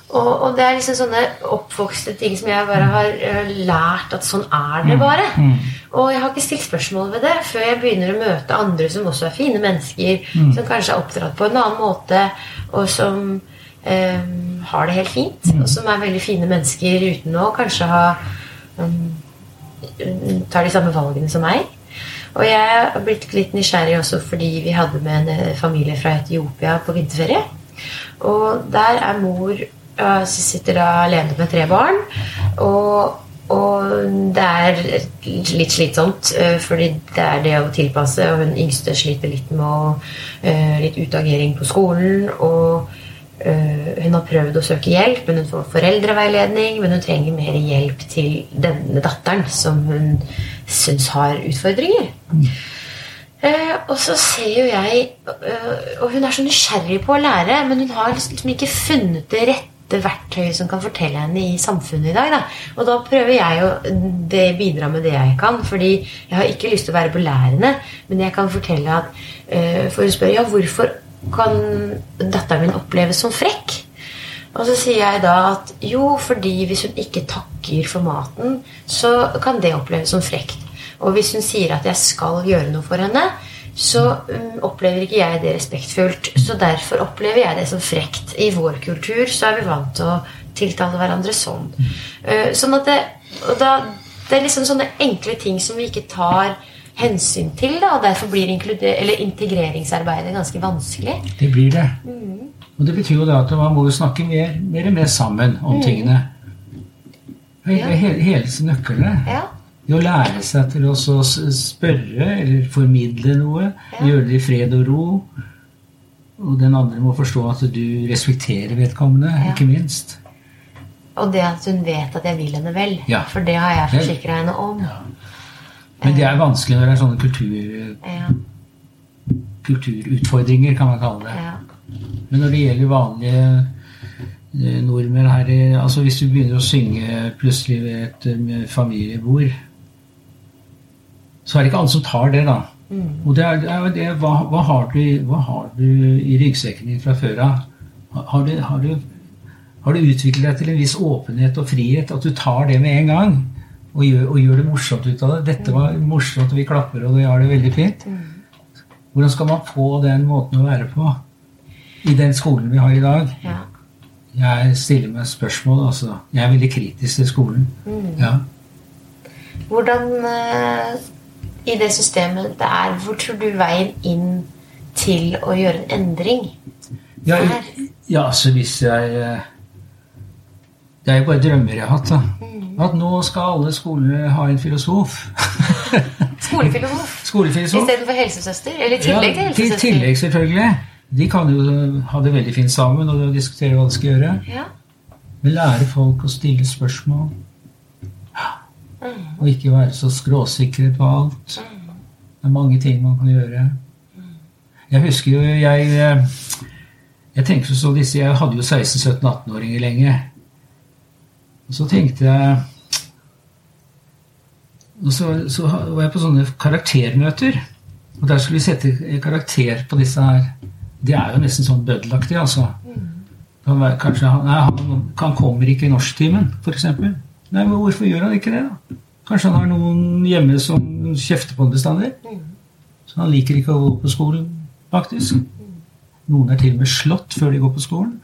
Speaker 1: Og, og det er liksom sånne oppvokste ting som jeg bare har lært at sånn er det bare. Og jeg har ikke stilt spørsmål ved det før jeg begynner å møte andre som også er fine mennesker, som kanskje er oppdratt på en annen måte, og som eh, har det helt fint. Og som er veldig fine mennesker uten å kanskje ha um, tar de samme valgene som meg. Og jeg har blitt litt nysgjerrig også fordi vi hadde med en eh, familie fra Etiopia på vinterferie. Og der er mor uh, sitter da alene med tre barn. Og, og det er litt slitsomt, uh, fordi det er det å tilpasse. Og hun yngste sliter litt med å, uh, litt utagering på skolen. Og hun har prøvd å søke hjelp, men hun får foreldreveiledning. Men hun trenger mer hjelp til denne datteren, som hun syns har utfordringer. Eh, og så ser jo jeg øh, Og hun er så nysgjerrig på å lære, men hun har liksom ikke funnet det rette verktøyet som kan fortelle henne i samfunnet i dag. Da. Og da prøver jeg å det, bidra med det jeg kan. Fordi jeg har ikke lyst til å være belærende, men jeg kan fortelle at øh, For hun spør ja, hvorfor kan datteren min oppleves som frekk. Og så sier jeg da at jo, fordi hvis hun ikke takker for maten, så kan det oppleves som frekt. Og hvis hun sier at jeg skal gjøre noe for henne, så um, opplever ikke jeg det respektfullt. Så derfor opplever jeg det som frekt. I vår kultur så er vi vant til å tiltale hverandre sånn. Uh, sånn at det, og da, det er liksom sånne enkle ting som vi ikke tar hensyn til, da, og derfor blir integreringsarbeidet ganske vanskelig.
Speaker 2: Det blir det. Mm. Og det betyr jo da at man må snakke mer, mer, mer sammen om mm. tingene. Hele, ja. hele nøklene. Ja Det å lære seg til å spørre eller formidle noe. Ja. Gjøre det i fred og ro. Og den andre må forstå at du respekterer vedkommende, ja. ikke minst.
Speaker 1: Og det at hun vet at jeg vil henne vel. Ja. For det har jeg forsikra henne om.
Speaker 2: Men det er vanskelig når det er sånne kultur, kulturutfordringer, kan man kalle det. Men når det gjelder vanlige eh, nordmenn her altså Hvis du begynner å synge plutselig ved et eh, familiebord så er det ikke alle som tar det, da. Mm. Og det er, det det, hva, hva, har du, hva, har du, i ryggsekken din fra før av? Har du, har, har du utviklet deg til en viss åpenhet og frihet? At du tar det med en gang? Og gjør, og gjør det morsomt ut av det? 'Dette var morsomt, vi klapper, og vi har det veldig fint'. Hvordan skal man få den måten å være på i den skolen vi har i dag? Ja. Jeg stiller meg spørsmål, altså. Jeg er veldig kritisk til skolen. Mm. Ja.
Speaker 1: Hvordan eh, i det systemet det er, hvor tror du veien inn til å gjøre en endring
Speaker 2: ja, ja, altså hvis jeg eh, Det er jo bare drømmer jeg har hatt. da. Mm. At nå skal alle skolene ha en filosof. *laughs*
Speaker 1: Skolefilosof?
Speaker 2: Skolefilosof.
Speaker 1: Istedenfor helsesøster? Eller i tillegg til helsesøster?
Speaker 2: I tillegg, selvfølgelig. De kan jo ha det veldig fint sammen og diskutere hva de skal gjøre. Ja. Men lære folk å stille spørsmål. Og ikke være så skråsikre på alt. Det er mange ting man kan gjøre. Jeg husker jo jeg eh, Jeg tenkte så disse, jeg hadde jo 16-17-18-åringer lenge. Og så tenkte jeg og så, så, var jeg på sånne karaktermøter. Og der skulle vi sette karakter på disse her. Det er jo nesten sånn bøddelaktig, altså. Kanskje han, nei, han, han kommer ikke i norsktimen, f.eks. Nei, men hvorfor gjør han ikke det, da? Kanskje han har noen hjemme som kjefter på ham bestandig. Så han liker ikke å gå på skolen, faktisk. Noen er til og med slått før de går på skolen.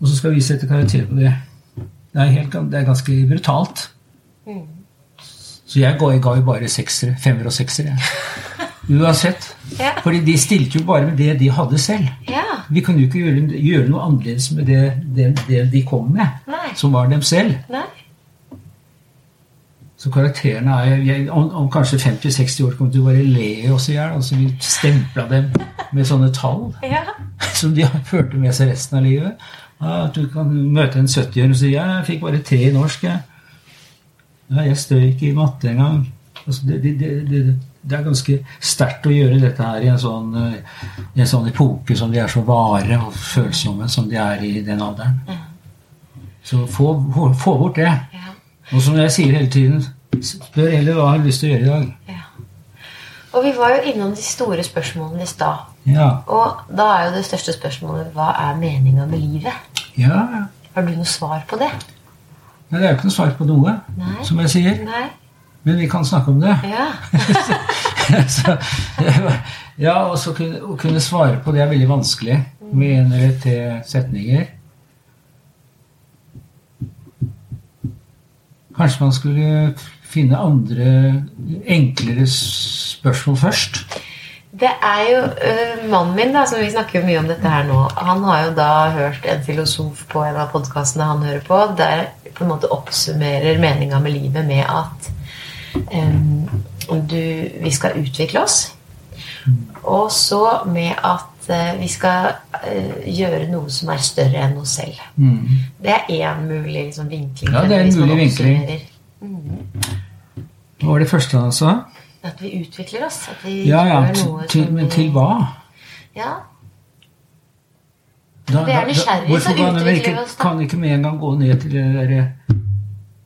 Speaker 2: Og så skal vi sette karakter på det. Det er, helt, det er ganske brutalt. Så jeg ga, jo bare seksere. Femmer og seksere. *laughs* Uansett. Ja. Fordi de stilte jo bare med det de hadde selv. Ja. Vi kunne jo ikke gjøre, gjøre, noe annerledes med det, det, det de kom med, Nei. som var dem selv. Nei. Så karakterene er jeg, om, om, kanskje 50-60 år kommer du bare le oss i hjel. Altså vi stempla dem med sånne tall ja. *laughs* som de førte med seg resten av livet. Ja, at du kan møte en 70-åring og si 'Jeg fikk bare tre i norsk', jeg. Ja, jeg strøyk i matte en gang. Altså, det, det, det, det, er ganske sterkt å gjøre dette her i en sånn, eh, i en sånn epoke som de er så vare og følsomme som de er i den alderen. Så få, få bort det. Og som jeg sier hele tiden, spør heller hva har du lyst til å gjøre i dag. Ja.
Speaker 1: Og vi var jo innom de store spørsmålene i stad. Ja. Og da er jo det største spørsmålet hva er meninga med livet?
Speaker 2: Ja, ja.
Speaker 1: Har du noe svar på det?
Speaker 2: Nei, det er jo ikke noe svar på noe,
Speaker 1: Nei.
Speaker 2: som jeg sier.
Speaker 1: Nei?
Speaker 2: Men vi kan snakke om det.
Speaker 1: Ja. *laughs*
Speaker 2: så, ja, og så kunne, å kunne svare på det er veldig vanskelig med en eller tre setninger. Kanskje man skulle finne andre, enklere spørsmål først?
Speaker 1: Det er jo uh, Mannen min, da, som vi snakker jo mye om dette her nå, han har jo da hørt en filosof på en av podkastene han hører på, der på en måte oppsummerer meninga med livet med at um, du, vi skal utvikle oss. Og så med at uh, vi skal uh, gjøre noe som er større enn oss selv. Det er én mulig liksom, vinkling.
Speaker 2: Ja, det er en mulig vinkling.
Speaker 1: Mm.
Speaker 2: Hva var det første han sa?
Speaker 1: At vi utvikler oss. At vi
Speaker 2: Ja, ja,
Speaker 1: gjør noe
Speaker 2: til,
Speaker 1: som
Speaker 2: men til hva?
Speaker 1: Ja,
Speaker 2: Da,
Speaker 1: da, nysgjerrige,
Speaker 2: hvorfor
Speaker 1: så
Speaker 2: kan vi ikke,
Speaker 1: oss, da.
Speaker 2: kan ikke med en gang gå ned til det der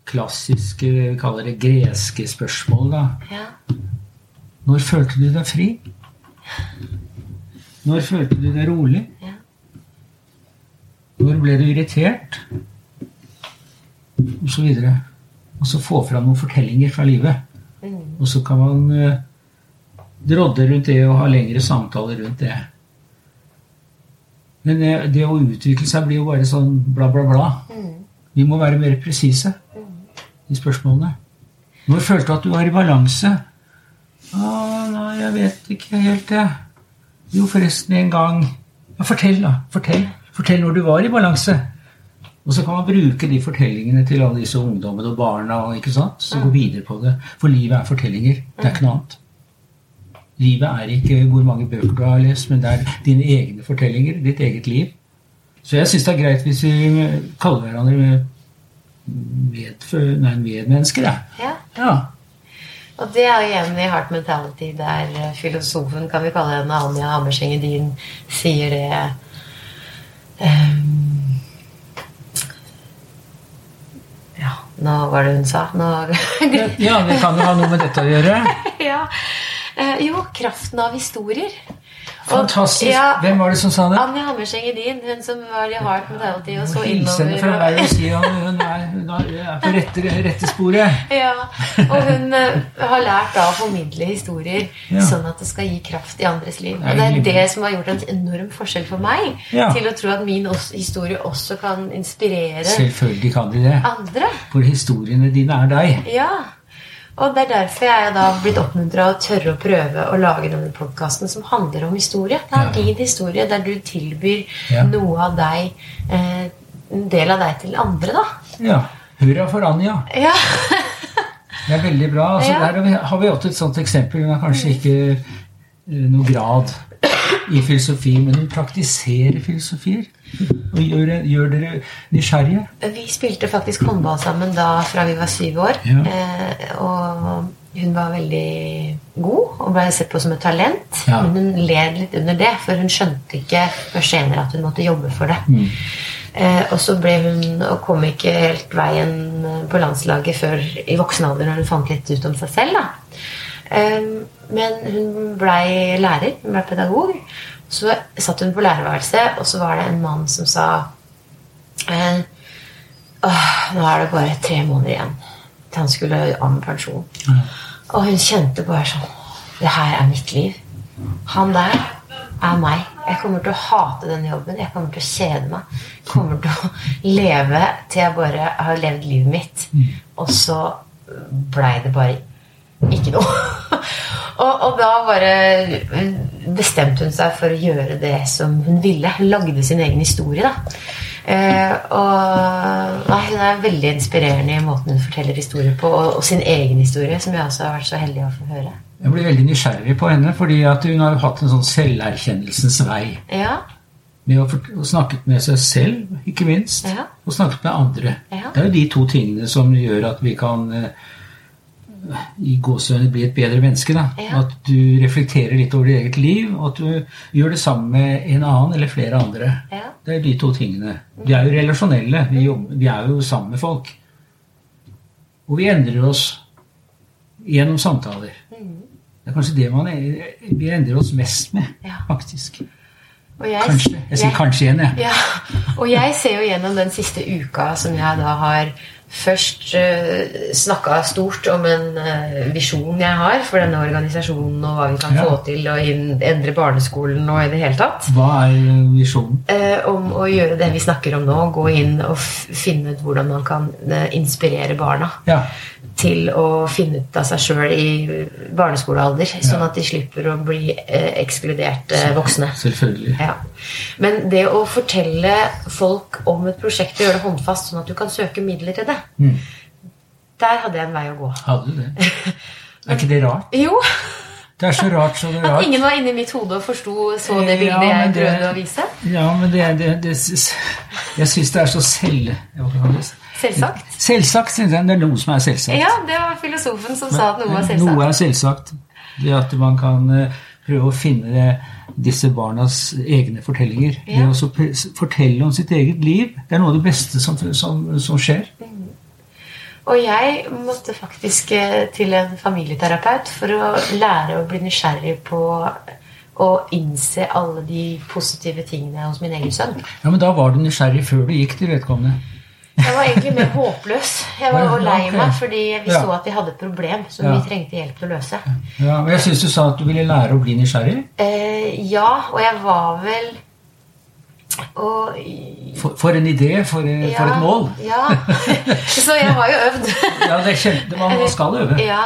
Speaker 2: klassiske, vi kaller det greske spørsmål, da?
Speaker 1: ja.
Speaker 2: Når følte du deg fri? Når følte du deg rolig?
Speaker 1: Ja.
Speaker 2: Når ble du irritert? Og så videre. Og så få fram noen fortellinger fra livet.
Speaker 1: Mm.
Speaker 2: Og så kan man eh, drodde rundt det og ha lengre samtaler rundt det. Men det, det å utvikle seg blir jo bare sånn bla, bla, bla.
Speaker 1: Mm.
Speaker 2: Vi må være mer presise i spørsmålene. Når følte du at du var i balanse? Å, nei, jeg vet ikke helt, jeg. Jo, forresten, en gang ja, Fortell, da. Fortell. Fortell når du var i balanse. Og så kan man bruke de fortellingene til alle disse ungdommene og barna. ikke sant? Så gå videre på det. For livet er fortellinger. Det er ikke noe annet. Livet er ikke hvor mange bøker du har lest, men det er dine egne fortellinger. Ditt eget liv. Så jeg syns det er greit hvis vi kaller hverandre medfø- nei, medmennesker. Ja.
Speaker 1: ja.
Speaker 2: ja.
Speaker 1: Og det er jo igjen i Heart Mentality, der eh, filosofen, kan vi kalle henne Anja Hammerseng Edin, sier det ehm, Ja, nå var det hun sa. Nå
Speaker 2: ja, det kan jo ha noe med dette å gjøre. *laughs*
Speaker 1: ja. Eh, jo, kraften av historier.
Speaker 2: Fantastisk.
Speaker 1: Ja,
Speaker 2: Hvem var det som sa det?
Speaker 1: Anja Hammerseng Edin, hun som var i Heart Mentality og så
Speaker 2: Hils henne fra
Speaker 1: innover.
Speaker 2: meg og si at hun er, hun er på rette, rette sporet. *laughs*
Speaker 1: Ja, og hun eh, har lært da å formidle historier
Speaker 2: Ja.
Speaker 1: sånn at det skal gi kraft i andres liv. Og det er det som har gjort en enorm forskjell for meg.
Speaker 2: Ja.
Speaker 1: Til å tro at min historie også kan inspirere
Speaker 2: Selvfølgelig kan de det.
Speaker 1: andre.
Speaker 2: For historiene dine er deg.
Speaker 1: Ja. Og det er derfor jeg da blitt oppmuntra å tørre å prøve å lage denne podkasten som handler om historie. Det er
Speaker 2: Ja.
Speaker 1: din historie der du tilbyr
Speaker 2: Ja.
Speaker 1: noe av deg, eh, en del av deg til andre, da.
Speaker 2: Ja. Hurra for Anja.
Speaker 1: Ja.
Speaker 2: Det er veldig bra. Altså. Der har vi, har hatt et sånt eksempel. Har kanskje ikke eh, noe grad i filosofi, men hun praktiserer filosofier. Og gjør, gjør dere nysgjerrige.
Speaker 1: Vi spilte faktisk håndball sammen da fra vi var syv år.
Speaker 2: Ja.
Speaker 1: Eh, og hun var veldig god og ble sett på som et talent.
Speaker 2: Ja.
Speaker 1: Men hun led litt under det, for hun skjønte ikke før senere at hun måtte jobbe for det.
Speaker 2: Mm.
Speaker 1: Eh, og så ble hun og kom ikke helt veien på landslaget før i voksen alder, når hun fant litt ut om seg selv. da. Men hun blei lærer, hun blei pedagog. Så satt hun på lærerværelset, og så var det en mann som sa eh, Åh, nå er det bare tre måneder igjen til han skulle av med pensjon. Og hun kjente bare sånn Det her er mitt liv. Han der er meg. Jeg kommer til å hate denne jobben. Jeg kommer til å kjede meg. Jeg kommer til å leve til jeg bare har levd livet mitt. Og så blei det bare ikke noe. *laughs* og, og da bare bestemte hun seg for å gjøre det som hun ville. Hun lagde sin egen historie, da. Eh, og nei, Hun er veldig inspirerende i måten hun forteller historier på, og, og sin egen historie, som jeg også har vært så heldig å få høre.
Speaker 2: Jeg blir veldig nysgjerrig på henne, fordi at hun har hatt en sånn selverkjennelsens vei.
Speaker 1: Ja,
Speaker 2: Med å, å snakket med seg selv, ikke minst,
Speaker 1: Ja.
Speaker 2: og snakket med andre.
Speaker 1: Ja.
Speaker 2: Det er jo de to tingene som gjør at vi kan eh, i gåsehudene bli et bedre menneske. Da.
Speaker 1: Ja.
Speaker 2: At du reflekterer litt over ditt eget liv, og at du gjør det sammen med en annen eller flere andre.
Speaker 1: ja,
Speaker 2: Det er de to tingene. Vi er jo relasjonelle. Vi, jobber, vi er jo sammen med folk. Og vi endrer oss gjennom samtaler.
Speaker 1: Mm.
Speaker 2: Det er kanskje det man er, vi endrer oss mest med, faktisk.
Speaker 1: Jeg,
Speaker 2: Kanskje. Jeg sier kanskje igjen, jeg.
Speaker 1: Ja, og jeg ser jo gjennom den siste uka som jeg da har først uh, snakka stort om en uh, visjon jeg har for denne organisasjonen, og hva vi kan
Speaker 2: Ja.
Speaker 1: få til å inn- endre barneskolen og i det hele tatt.
Speaker 2: Hva er eh, visjonen?
Speaker 1: Uh, om å gjøre det vi snakker om nå. Gå inn og finne ut hvordan man kan uh, inspirere barna
Speaker 2: Ja.
Speaker 1: Til å finne ut av seg sjøl i barneskolealder. Sånn at de slipper å bli ekskludert voksne.
Speaker 2: Selvfølgelig.
Speaker 1: Ja. Men det å fortelle folk om et prosjekt og gjøre det håndfast, sånn at du kan søke midler til det,
Speaker 2: Mm.
Speaker 1: der hadde jeg en vei å gå.
Speaker 2: Hadde du det? *laughs* Er ikke det rart?
Speaker 1: Jo,
Speaker 2: Det er så rart, så det er rart.
Speaker 1: at ingen var inni mitt hode og forsto så det
Speaker 2: Ja,
Speaker 1: bildet jeg
Speaker 2: men
Speaker 1: prøvde å vise.
Speaker 2: Ja, men det, det, det Jeg syns det er så selv...
Speaker 1: Selvsagt.
Speaker 2: Selvsagt. synes jeg Det er noe som er selvsagt.
Speaker 1: Ja, det var filosofen som sa at noe var selvsagt.
Speaker 2: Noe er selvsagt. Det at man kan eh, prøve å finne disse barnas egne fortellinger. Det å fortelle om sitt eget liv, det er noe av det beste som, som, som skjer.
Speaker 1: Og jeg måtte faktisk eh, til en familieterapeut for å lære å bli nysgjerrig på å innse alle de positive tingene hos min egen sønn.
Speaker 2: Ja, Men da var du nysgjerrig før du gikk til vedkommende.
Speaker 1: Jeg var egentlig mer håpløs. Jeg var
Speaker 2: Ja,
Speaker 1: lei meg fordi vi så at vi hadde et problem som
Speaker 2: Ja.
Speaker 1: vi trengte hjelp til å løse.
Speaker 2: Ja, men Jeg syns du sa at du ville lære å bli nysgjerrig.
Speaker 1: Eh, ja, og jeg var vel og,
Speaker 2: For, for en idé, for, ja, for et mål.
Speaker 1: Ja. *laughs* Så jeg har jo øvd.
Speaker 2: Ja, det er kjempe, man, skal øve.
Speaker 1: Ja,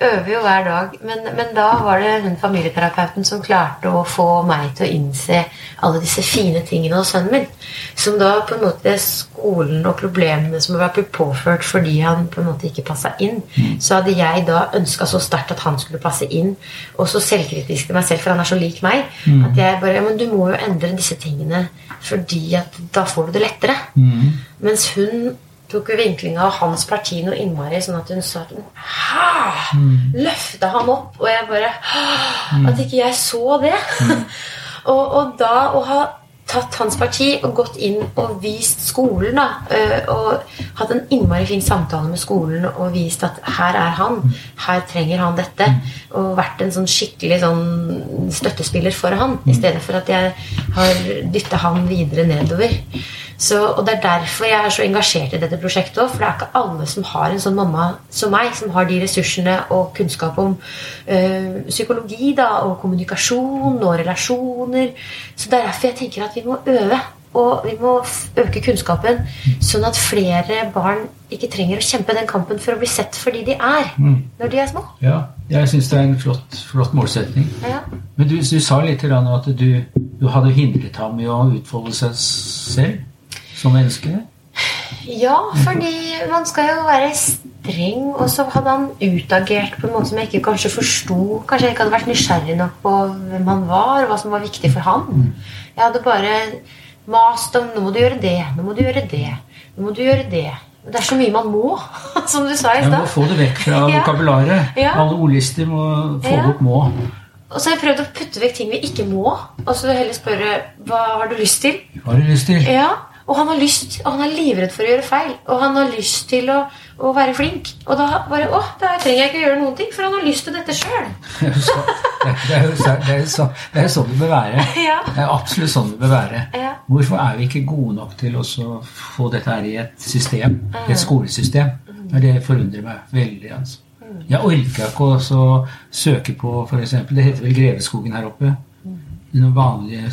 Speaker 1: øver jo hver dag. Men, men da var det hun familieterapeuten som klarte å få meg til å innse alle disse fine tingene hos sønnen min. Som da på en måte skolen og problemene som var blitt påført fordi han på en måte ikke passa inn, så hadde jeg da ønska så sterkt at han skulle passe inn, og så selvkritisk til meg selv, for han er så lik meg, at jeg bare ja, men du må jo endre disse tingene fordi at da får du det lettere.
Speaker 2: Mm.
Speaker 1: Mens hun tok jo vinklinga av hans parti noe innmari, sånn at hun sa at Hæ? Løfta han opp? Og jeg bare «Hæ? At ikke jeg så det. *laughs* og, og da å ha tatt hans parti og gått inn og vist skolen, da, øh, og hatt en innmari fin samtale med skolen og vist at her er han, her trenger han dette, og vært en sånn skikkelig sånn støttespiller for han, i stedet for at jeg har dytta han videre nedover. Så, og Det er derfor jeg er så engasjert i dette prosjektet òg. For det er ikke alle som har en sånn mamma som meg, som har de ressursene og kunnskap om øh, psykologi da, og kommunikasjon og relasjoner. Så det er derfor jeg tenker at vi må øve. Og vi må øke kunnskapen, sånn at flere barn ikke trenger å kjempe den kampen for å bli sett for de de er når de er små.
Speaker 2: Ja, jeg syns det er en flott, flott målsetning.
Speaker 1: Ja.
Speaker 2: Men du, du sa litt at du, du hadde hindret ham i å utfolde seg selv som menneske.
Speaker 1: Ja, fordi man skal jo være streng, og så hadde han utagert på en måte som jeg ikke kanskje forsto. Kanskje jeg ikke hadde vært nysgjerrig nok på hvem han var, og hva som var viktig for han. Jeg hadde bare mast om 'nå må du gjøre det', 'nå må du gjøre det', 'nå må du gjøre det'. Det er så mye man må, *laughs* som du sa i
Speaker 2: Jeg må få det vekk fra *laughs*
Speaker 1: Ja.
Speaker 2: vokabularet.
Speaker 1: Ja.
Speaker 2: Alle ordlister må få
Speaker 1: Ja.
Speaker 2: bort 'må'.
Speaker 1: Og så har jeg prøvd å putte vekk ting vi ikke må, og så heller spørre 'hva har du lyst til'?
Speaker 2: Hva har du lyst til?
Speaker 1: Ja, og han har lyst, og han er livredd for å gjøre feil. Og han har lyst til å, å være flink. Og da bare Å, da trenger jeg ikke å gjøre noen ting, for han har lyst til dette sjøl.
Speaker 2: Det er jo så- det er så- det er så- det sånn det bør være. *laughs*
Speaker 1: Ja.
Speaker 2: Det er absolutt sånn det bør være.
Speaker 1: Ja.
Speaker 2: Hvorfor er vi ikke gode nok til å få dette her i et system? Et skolesystem? Det er det forundrer meg veldig. altså. Jeg orker ikke å søke på f.eks. Det heter vel Greveskogen her oppe. Noen vanlige,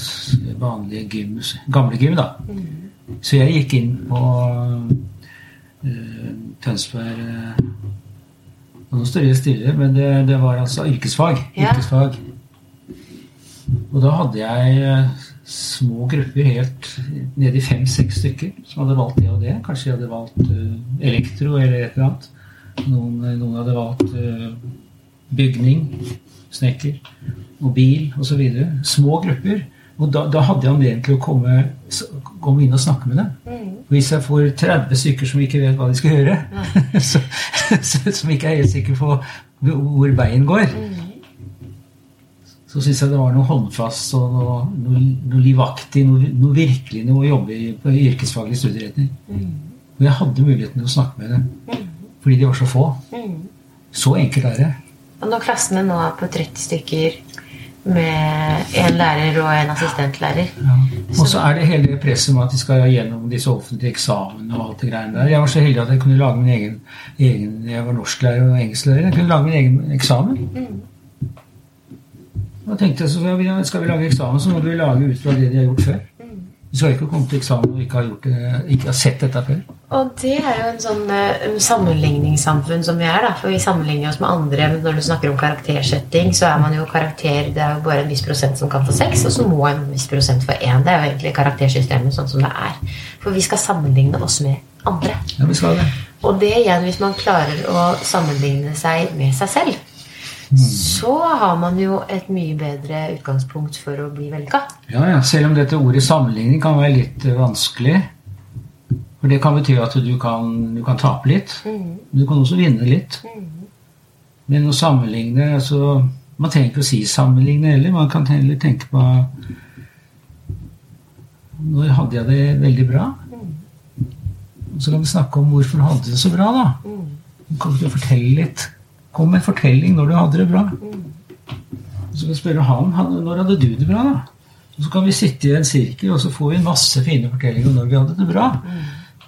Speaker 2: vanlige gym, gamle gym, da. Så jeg gikk inn på uh, Tønsberg uh, Nå står det stille, men det, det var altså yrkesfag.
Speaker 1: Ja.
Speaker 2: yrkesfag. Og da hadde jeg eh, små grupper helt ned i fem-seks stykker som hadde valgt det og det. Kanskje de hadde valgt uh, elektro eller et eller annet. Noen, noen hadde valgt eh, bygning, snekker, og bil osv. Små grupper. Og da, da hadde jeg anledning til å komme, komme inn og snakke med dem. Mm. Hvis jeg får 30 stykker som ikke vet hva de skal gjøre, *laughs* så, så, som ikke er helt sikre på hvor veien går, så syns jeg det var noe håndfast og noe, noe, noe livaktig, noe, noe virkelig noe å jobbe i på yrkesfaglig studieretning. Og jeg hadde muligheten til å snakke med dem fordi de var så få. Så enkelt er det.
Speaker 1: Og når klassene nå er på 30 stykker, med en lærer og en assistentlærer.
Speaker 2: Ja. Og så er det hele presset med at de skal gjennom disse offentlige eksamene og alt det greiene der. Jeg var så heldig at jeg kunne lage min egen, egen Jeg var norsklærer og engelsklærer. Jeg kunne lage min egen eksamen.
Speaker 1: Mm.
Speaker 2: Da tenkte jeg så skal vi, skal vi lage eksamen, så må vi lage ut fra det de har gjort før. Vi skal ikke komme til eksamen og ikke ha, gjort det, ikke ha sett dette før.
Speaker 1: Og det er jo en sånn uh, sammenligningssamfunn som vi er. da, For vi sammenligner oss med andre. men Når du snakker om karaktersetting, så er man jo karakter Det er jo bare en viss prosent som kan få seks, og så må en viss prosent få én. Det er jo egentlig karaktersystemet sånn som det er. For vi skal sammenligne oss med andre.
Speaker 2: Ja, vi skal det.
Speaker 1: Og det igjen, hvis man klarer å sammenligne seg med seg selv, så har man jo et mye bedre utgangspunkt for å bli vellykka.
Speaker 2: Ja, ja. Selv om dette ordet sammenligning kan være litt eh, vanskelig. For det kan bety at du kan, du kan tape litt.
Speaker 1: Mm.
Speaker 2: Men du kan også vinne litt. Men å sammenligne altså, Man trenger ikke å si sammenligne heller. Man kan heller tenke på Når hadde jeg det veldig bra? Så kan vi snakke om hvorfor hadde det så bra, da. Kan du fortelle litt? Kom med en fortelling når du hadde det bra. Så kan vi spørre han han- når hadde du det bra, da? Og så kan vi sitte i en sirkel, og så får vi masse fine fortellinger om når vi hadde det bra.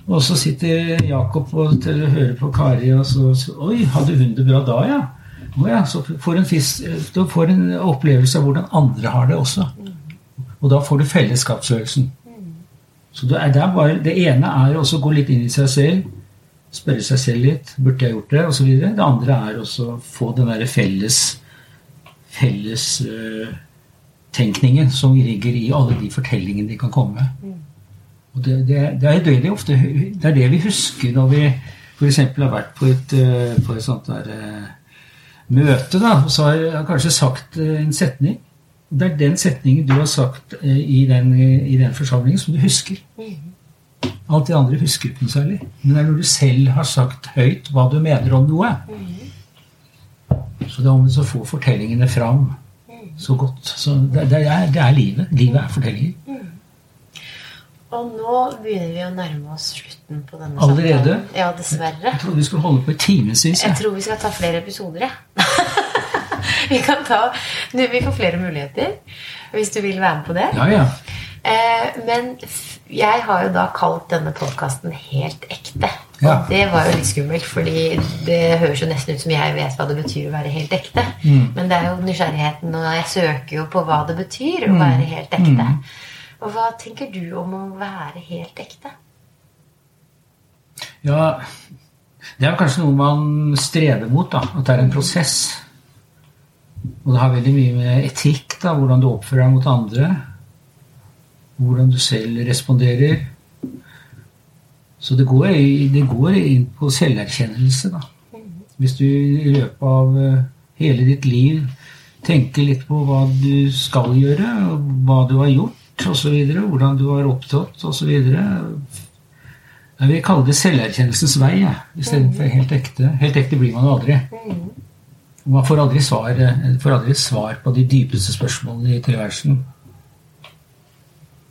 Speaker 2: Og så sitter Jakob og til å høre på Kari, og så, Oi, hadde hun det bra da, ja? Å ja, Så får en, fisk, du får en opplevelse av hvordan andre har det også. Og da får du fellesskapsfølelsen. Så det, er bare, det ene er også å gå litt inn i seg selv, spørre seg selv litt. Burde jeg gjort det? Videre. Det andre er å få den derre felles fellestenkningen uh, som ligger i alle de fortellingene de kan komme med. Og det, det, det, er det, de ofte, det er det vi husker når vi f.eks. har vært på et, uh, på et sånt der uh, møte, da, og så har jeg kanskje sagt en setning. Det er den setningen du har sagt i den, i den forsamlingen, som du husker. Alt det andre husker ikke noe særlig. Men det er når du selv har sagt høyt hva du mener om noe. Så det er om å få fortellingene fram så godt. Så det, det, er, det er livet. Livet er fortellinger.
Speaker 1: Og nå begynner vi å nærme oss slutten på denne
Speaker 2: Allerede?
Speaker 1: samtalen. Ja, dessverre.
Speaker 2: Jeg trodde vi skulle holde på i timevis.
Speaker 1: Jeg
Speaker 2: jeg
Speaker 1: tror vi skal ta flere episoder, jeg. *laughs* vi kan ta Vi får flere muligheter hvis du vil være med på det.
Speaker 2: ja, ja.
Speaker 1: Eh, men jeg har jo da kalt denne podkasten Helt ekte. Og det var jo litt skummelt, fordi det høres jo nesten ut som jeg vet hva det betyr å være helt ekte.
Speaker 2: Mm.
Speaker 1: Men det er jo nysgjerrigheten, og jeg søker jo på hva det betyr å være helt ekte.
Speaker 2: Mm.
Speaker 1: Og hva tenker du om å være helt ekte?
Speaker 2: Ja, det er kanskje noe man strever mot, da. At det er en prosess. Og det har veldig mye med etikk, da, hvordan du oppfører deg mot andre. Hvordan du selv responderer. Så det går, det går inn på selverkjennelse, da. Hvis du i løpet av eh, hele ditt liv tenker litt på hva du skal gjøre, hva du har gjort, osv., hvordan du har opptrådt, osv. Jeg vil kalle det selverkjennelsens vei ja, istedenfor helt ekte. Helt ekte blir man jo aldri. Man får aldri svar, eh, får aldri svar på de dypeste spørsmålene i tilværelsen.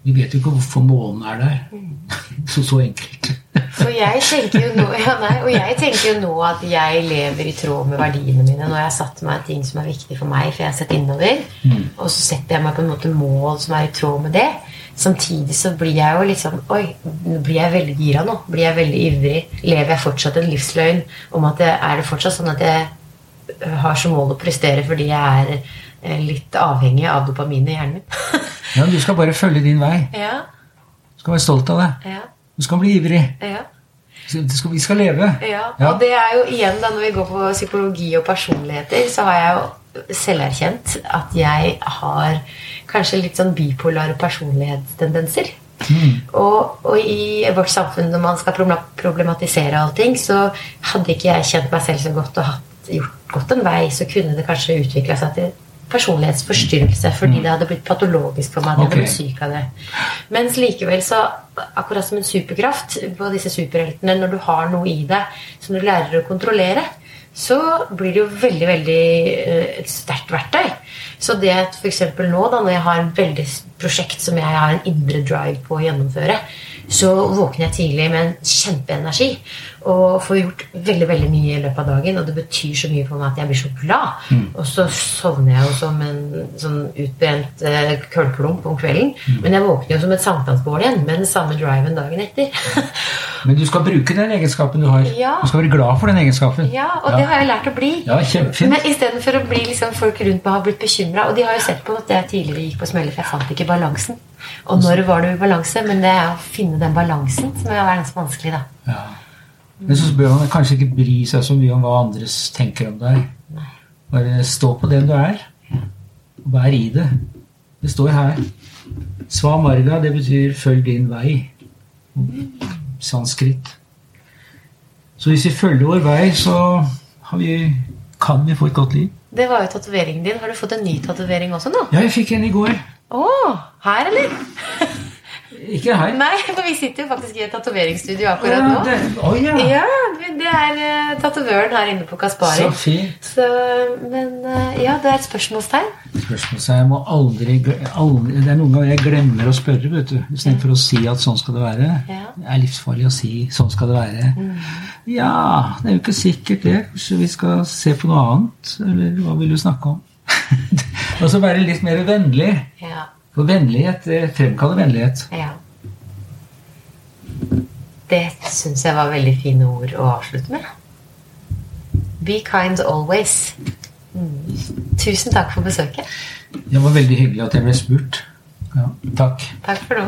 Speaker 2: Vi vet jo ikke hvorfor månen er der. Så så enkelt.
Speaker 1: For jeg tenker jo nå, ja, nei, og jeg tenker jo nå at jeg lever i tråd med verdiene mine. Når jeg har satt meg ting som er viktig for meg, for jeg har sett innover. Og så setter jeg meg på en måte mål som er i tråd med det. Samtidig så blir jeg jo litt liksom Oi, nå blir jeg veldig gira nå. Blir jeg veldig ivrig? Lever jeg fortsatt en livsløgn om at jeg, er det fortsatt sånn at jeg har som mål å prestere fordi jeg er litt avhengig av dopamin i hjernen min? *laughs*
Speaker 2: Ja, Du skal bare følge din vei.
Speaker 1: ja,
Speaker 2: Du skal være stolt av det.
Speaker 1: ja,
Speaker 2: Du skal bli ivrig.
Speaker 1: ja.
Speaker 2: Skal, vi skal leve.
Speaker 1: Ja, og det er jo igjen da når vi går på psykologi og personligheter, så har jeg jo selverkjent at jeg har kanskje litt sånn bipolare personlighetstendenser. Og, og i vårt samfunn når man skal proble- problematisere allting, så hadde ikke jeg kjent meg selv så godt og hatt, gjort godt en vei, så kunne det kanskje utvikla seg til personlighetsforstyrrelse fordi det hadde blitt patologisk for meg. jeg
Speaker 2: Ok.
Speaker 1: ble syk av det. Mens likevel så, akkurat som en superkraft på disse superheltene, når du har noe i deg som du lærer å kontrollere, så blir det jo veldig, veldig eh, et sterkt verktøy. Så det at f.eks. nå, da, når jeg har en veldig prosjekt som jeg har en indre drive på å gjennomføre, så våkner jeg tidlig med en kjempeenergi og får gjort veldig veldig mye i løpet av dagen. Og det betyr så mye for meg at jeg blir så glad. Og så sovner jeg jo som en sånn utbrent eh, kullklump om kvelden. Men jeg våkner jo som et sankthansbål igjen med den samme driven dagen etter. *laughs*
Speaker 2: Men du skal bruke den egenskapen du har.
Speaker 1: Ja.
Speaker 2: Du skal være glad for den egenskapen.
Speaker 1: ja, og det har jeg lært å bli.
Speaker 2: Ja, kjempefint.
Speaker 1: Men istedenfor å bli liksom folk rundt meg har blitt bekymra. Og de har jo sett på at jeg tidligere gikk på smeller, for jeg fant ikke balansen. Og når var det balanse? Men det er å finne den balansen som er vanskelig, da.
Speaker 2: Ja. Men så bør man kanskje ikke bry seg så mye om hva andre tenker om deg. Bare stå på den du er, og vær i det. Det står her. Sva marga, det betyr 'følg din vei'. Sanskrit. Så hvis vi følger vår vei, så har vi, kan vi få et godt liv.
Speaker 1: Det var jo tatoveringen din. Har du fått en ny tatovering også nå?
Speaker 2: Ja, jeg fikk en i går.
Speaker 1: Å, her, eller? *laughs*
Speaker 2: Ikke her.
Speaker 1: Nei, for vi sitter jo faktisk i et tatoveringsstudio akkurat nå.
Speaker 2: Det, oh, ja.
Speaker 1: Ja, det er uh, tatovøren her inne på Kaspari.
Speaker 2: Så fint.
Speaker 1: Så, men uh, ja, det er et spørsmålstegn.
Speaker 2: Spørsmålstegn jeg må aldri, aldri Det er noen ganger jeg glemmer å spørre, vet du. Istedenfor å si at sånn skal det være.
Speaker 1: Ja.
Speaker 2: Det er livsfarlig å si 'sånn skal det være'. Ja, det er jo ikke sikkert det. Kanskje vi skal se på noe annet? Eller hva vil du snakke om? *laughs* Og så være litt mer vennlig.
Speaker 1: Ja.
Speaker 2: For vennlighet fremkaller vennlighet.
Speaker 1: ja. Det syns jeg var veldig fine ord å avslutte med. Be kind always. Mm. Tusen takk for besøket.
Speaker 2: Det var veldig hyggelig at jeg ble spurt. Ja, takk.
Speaker 1: Takk for nå.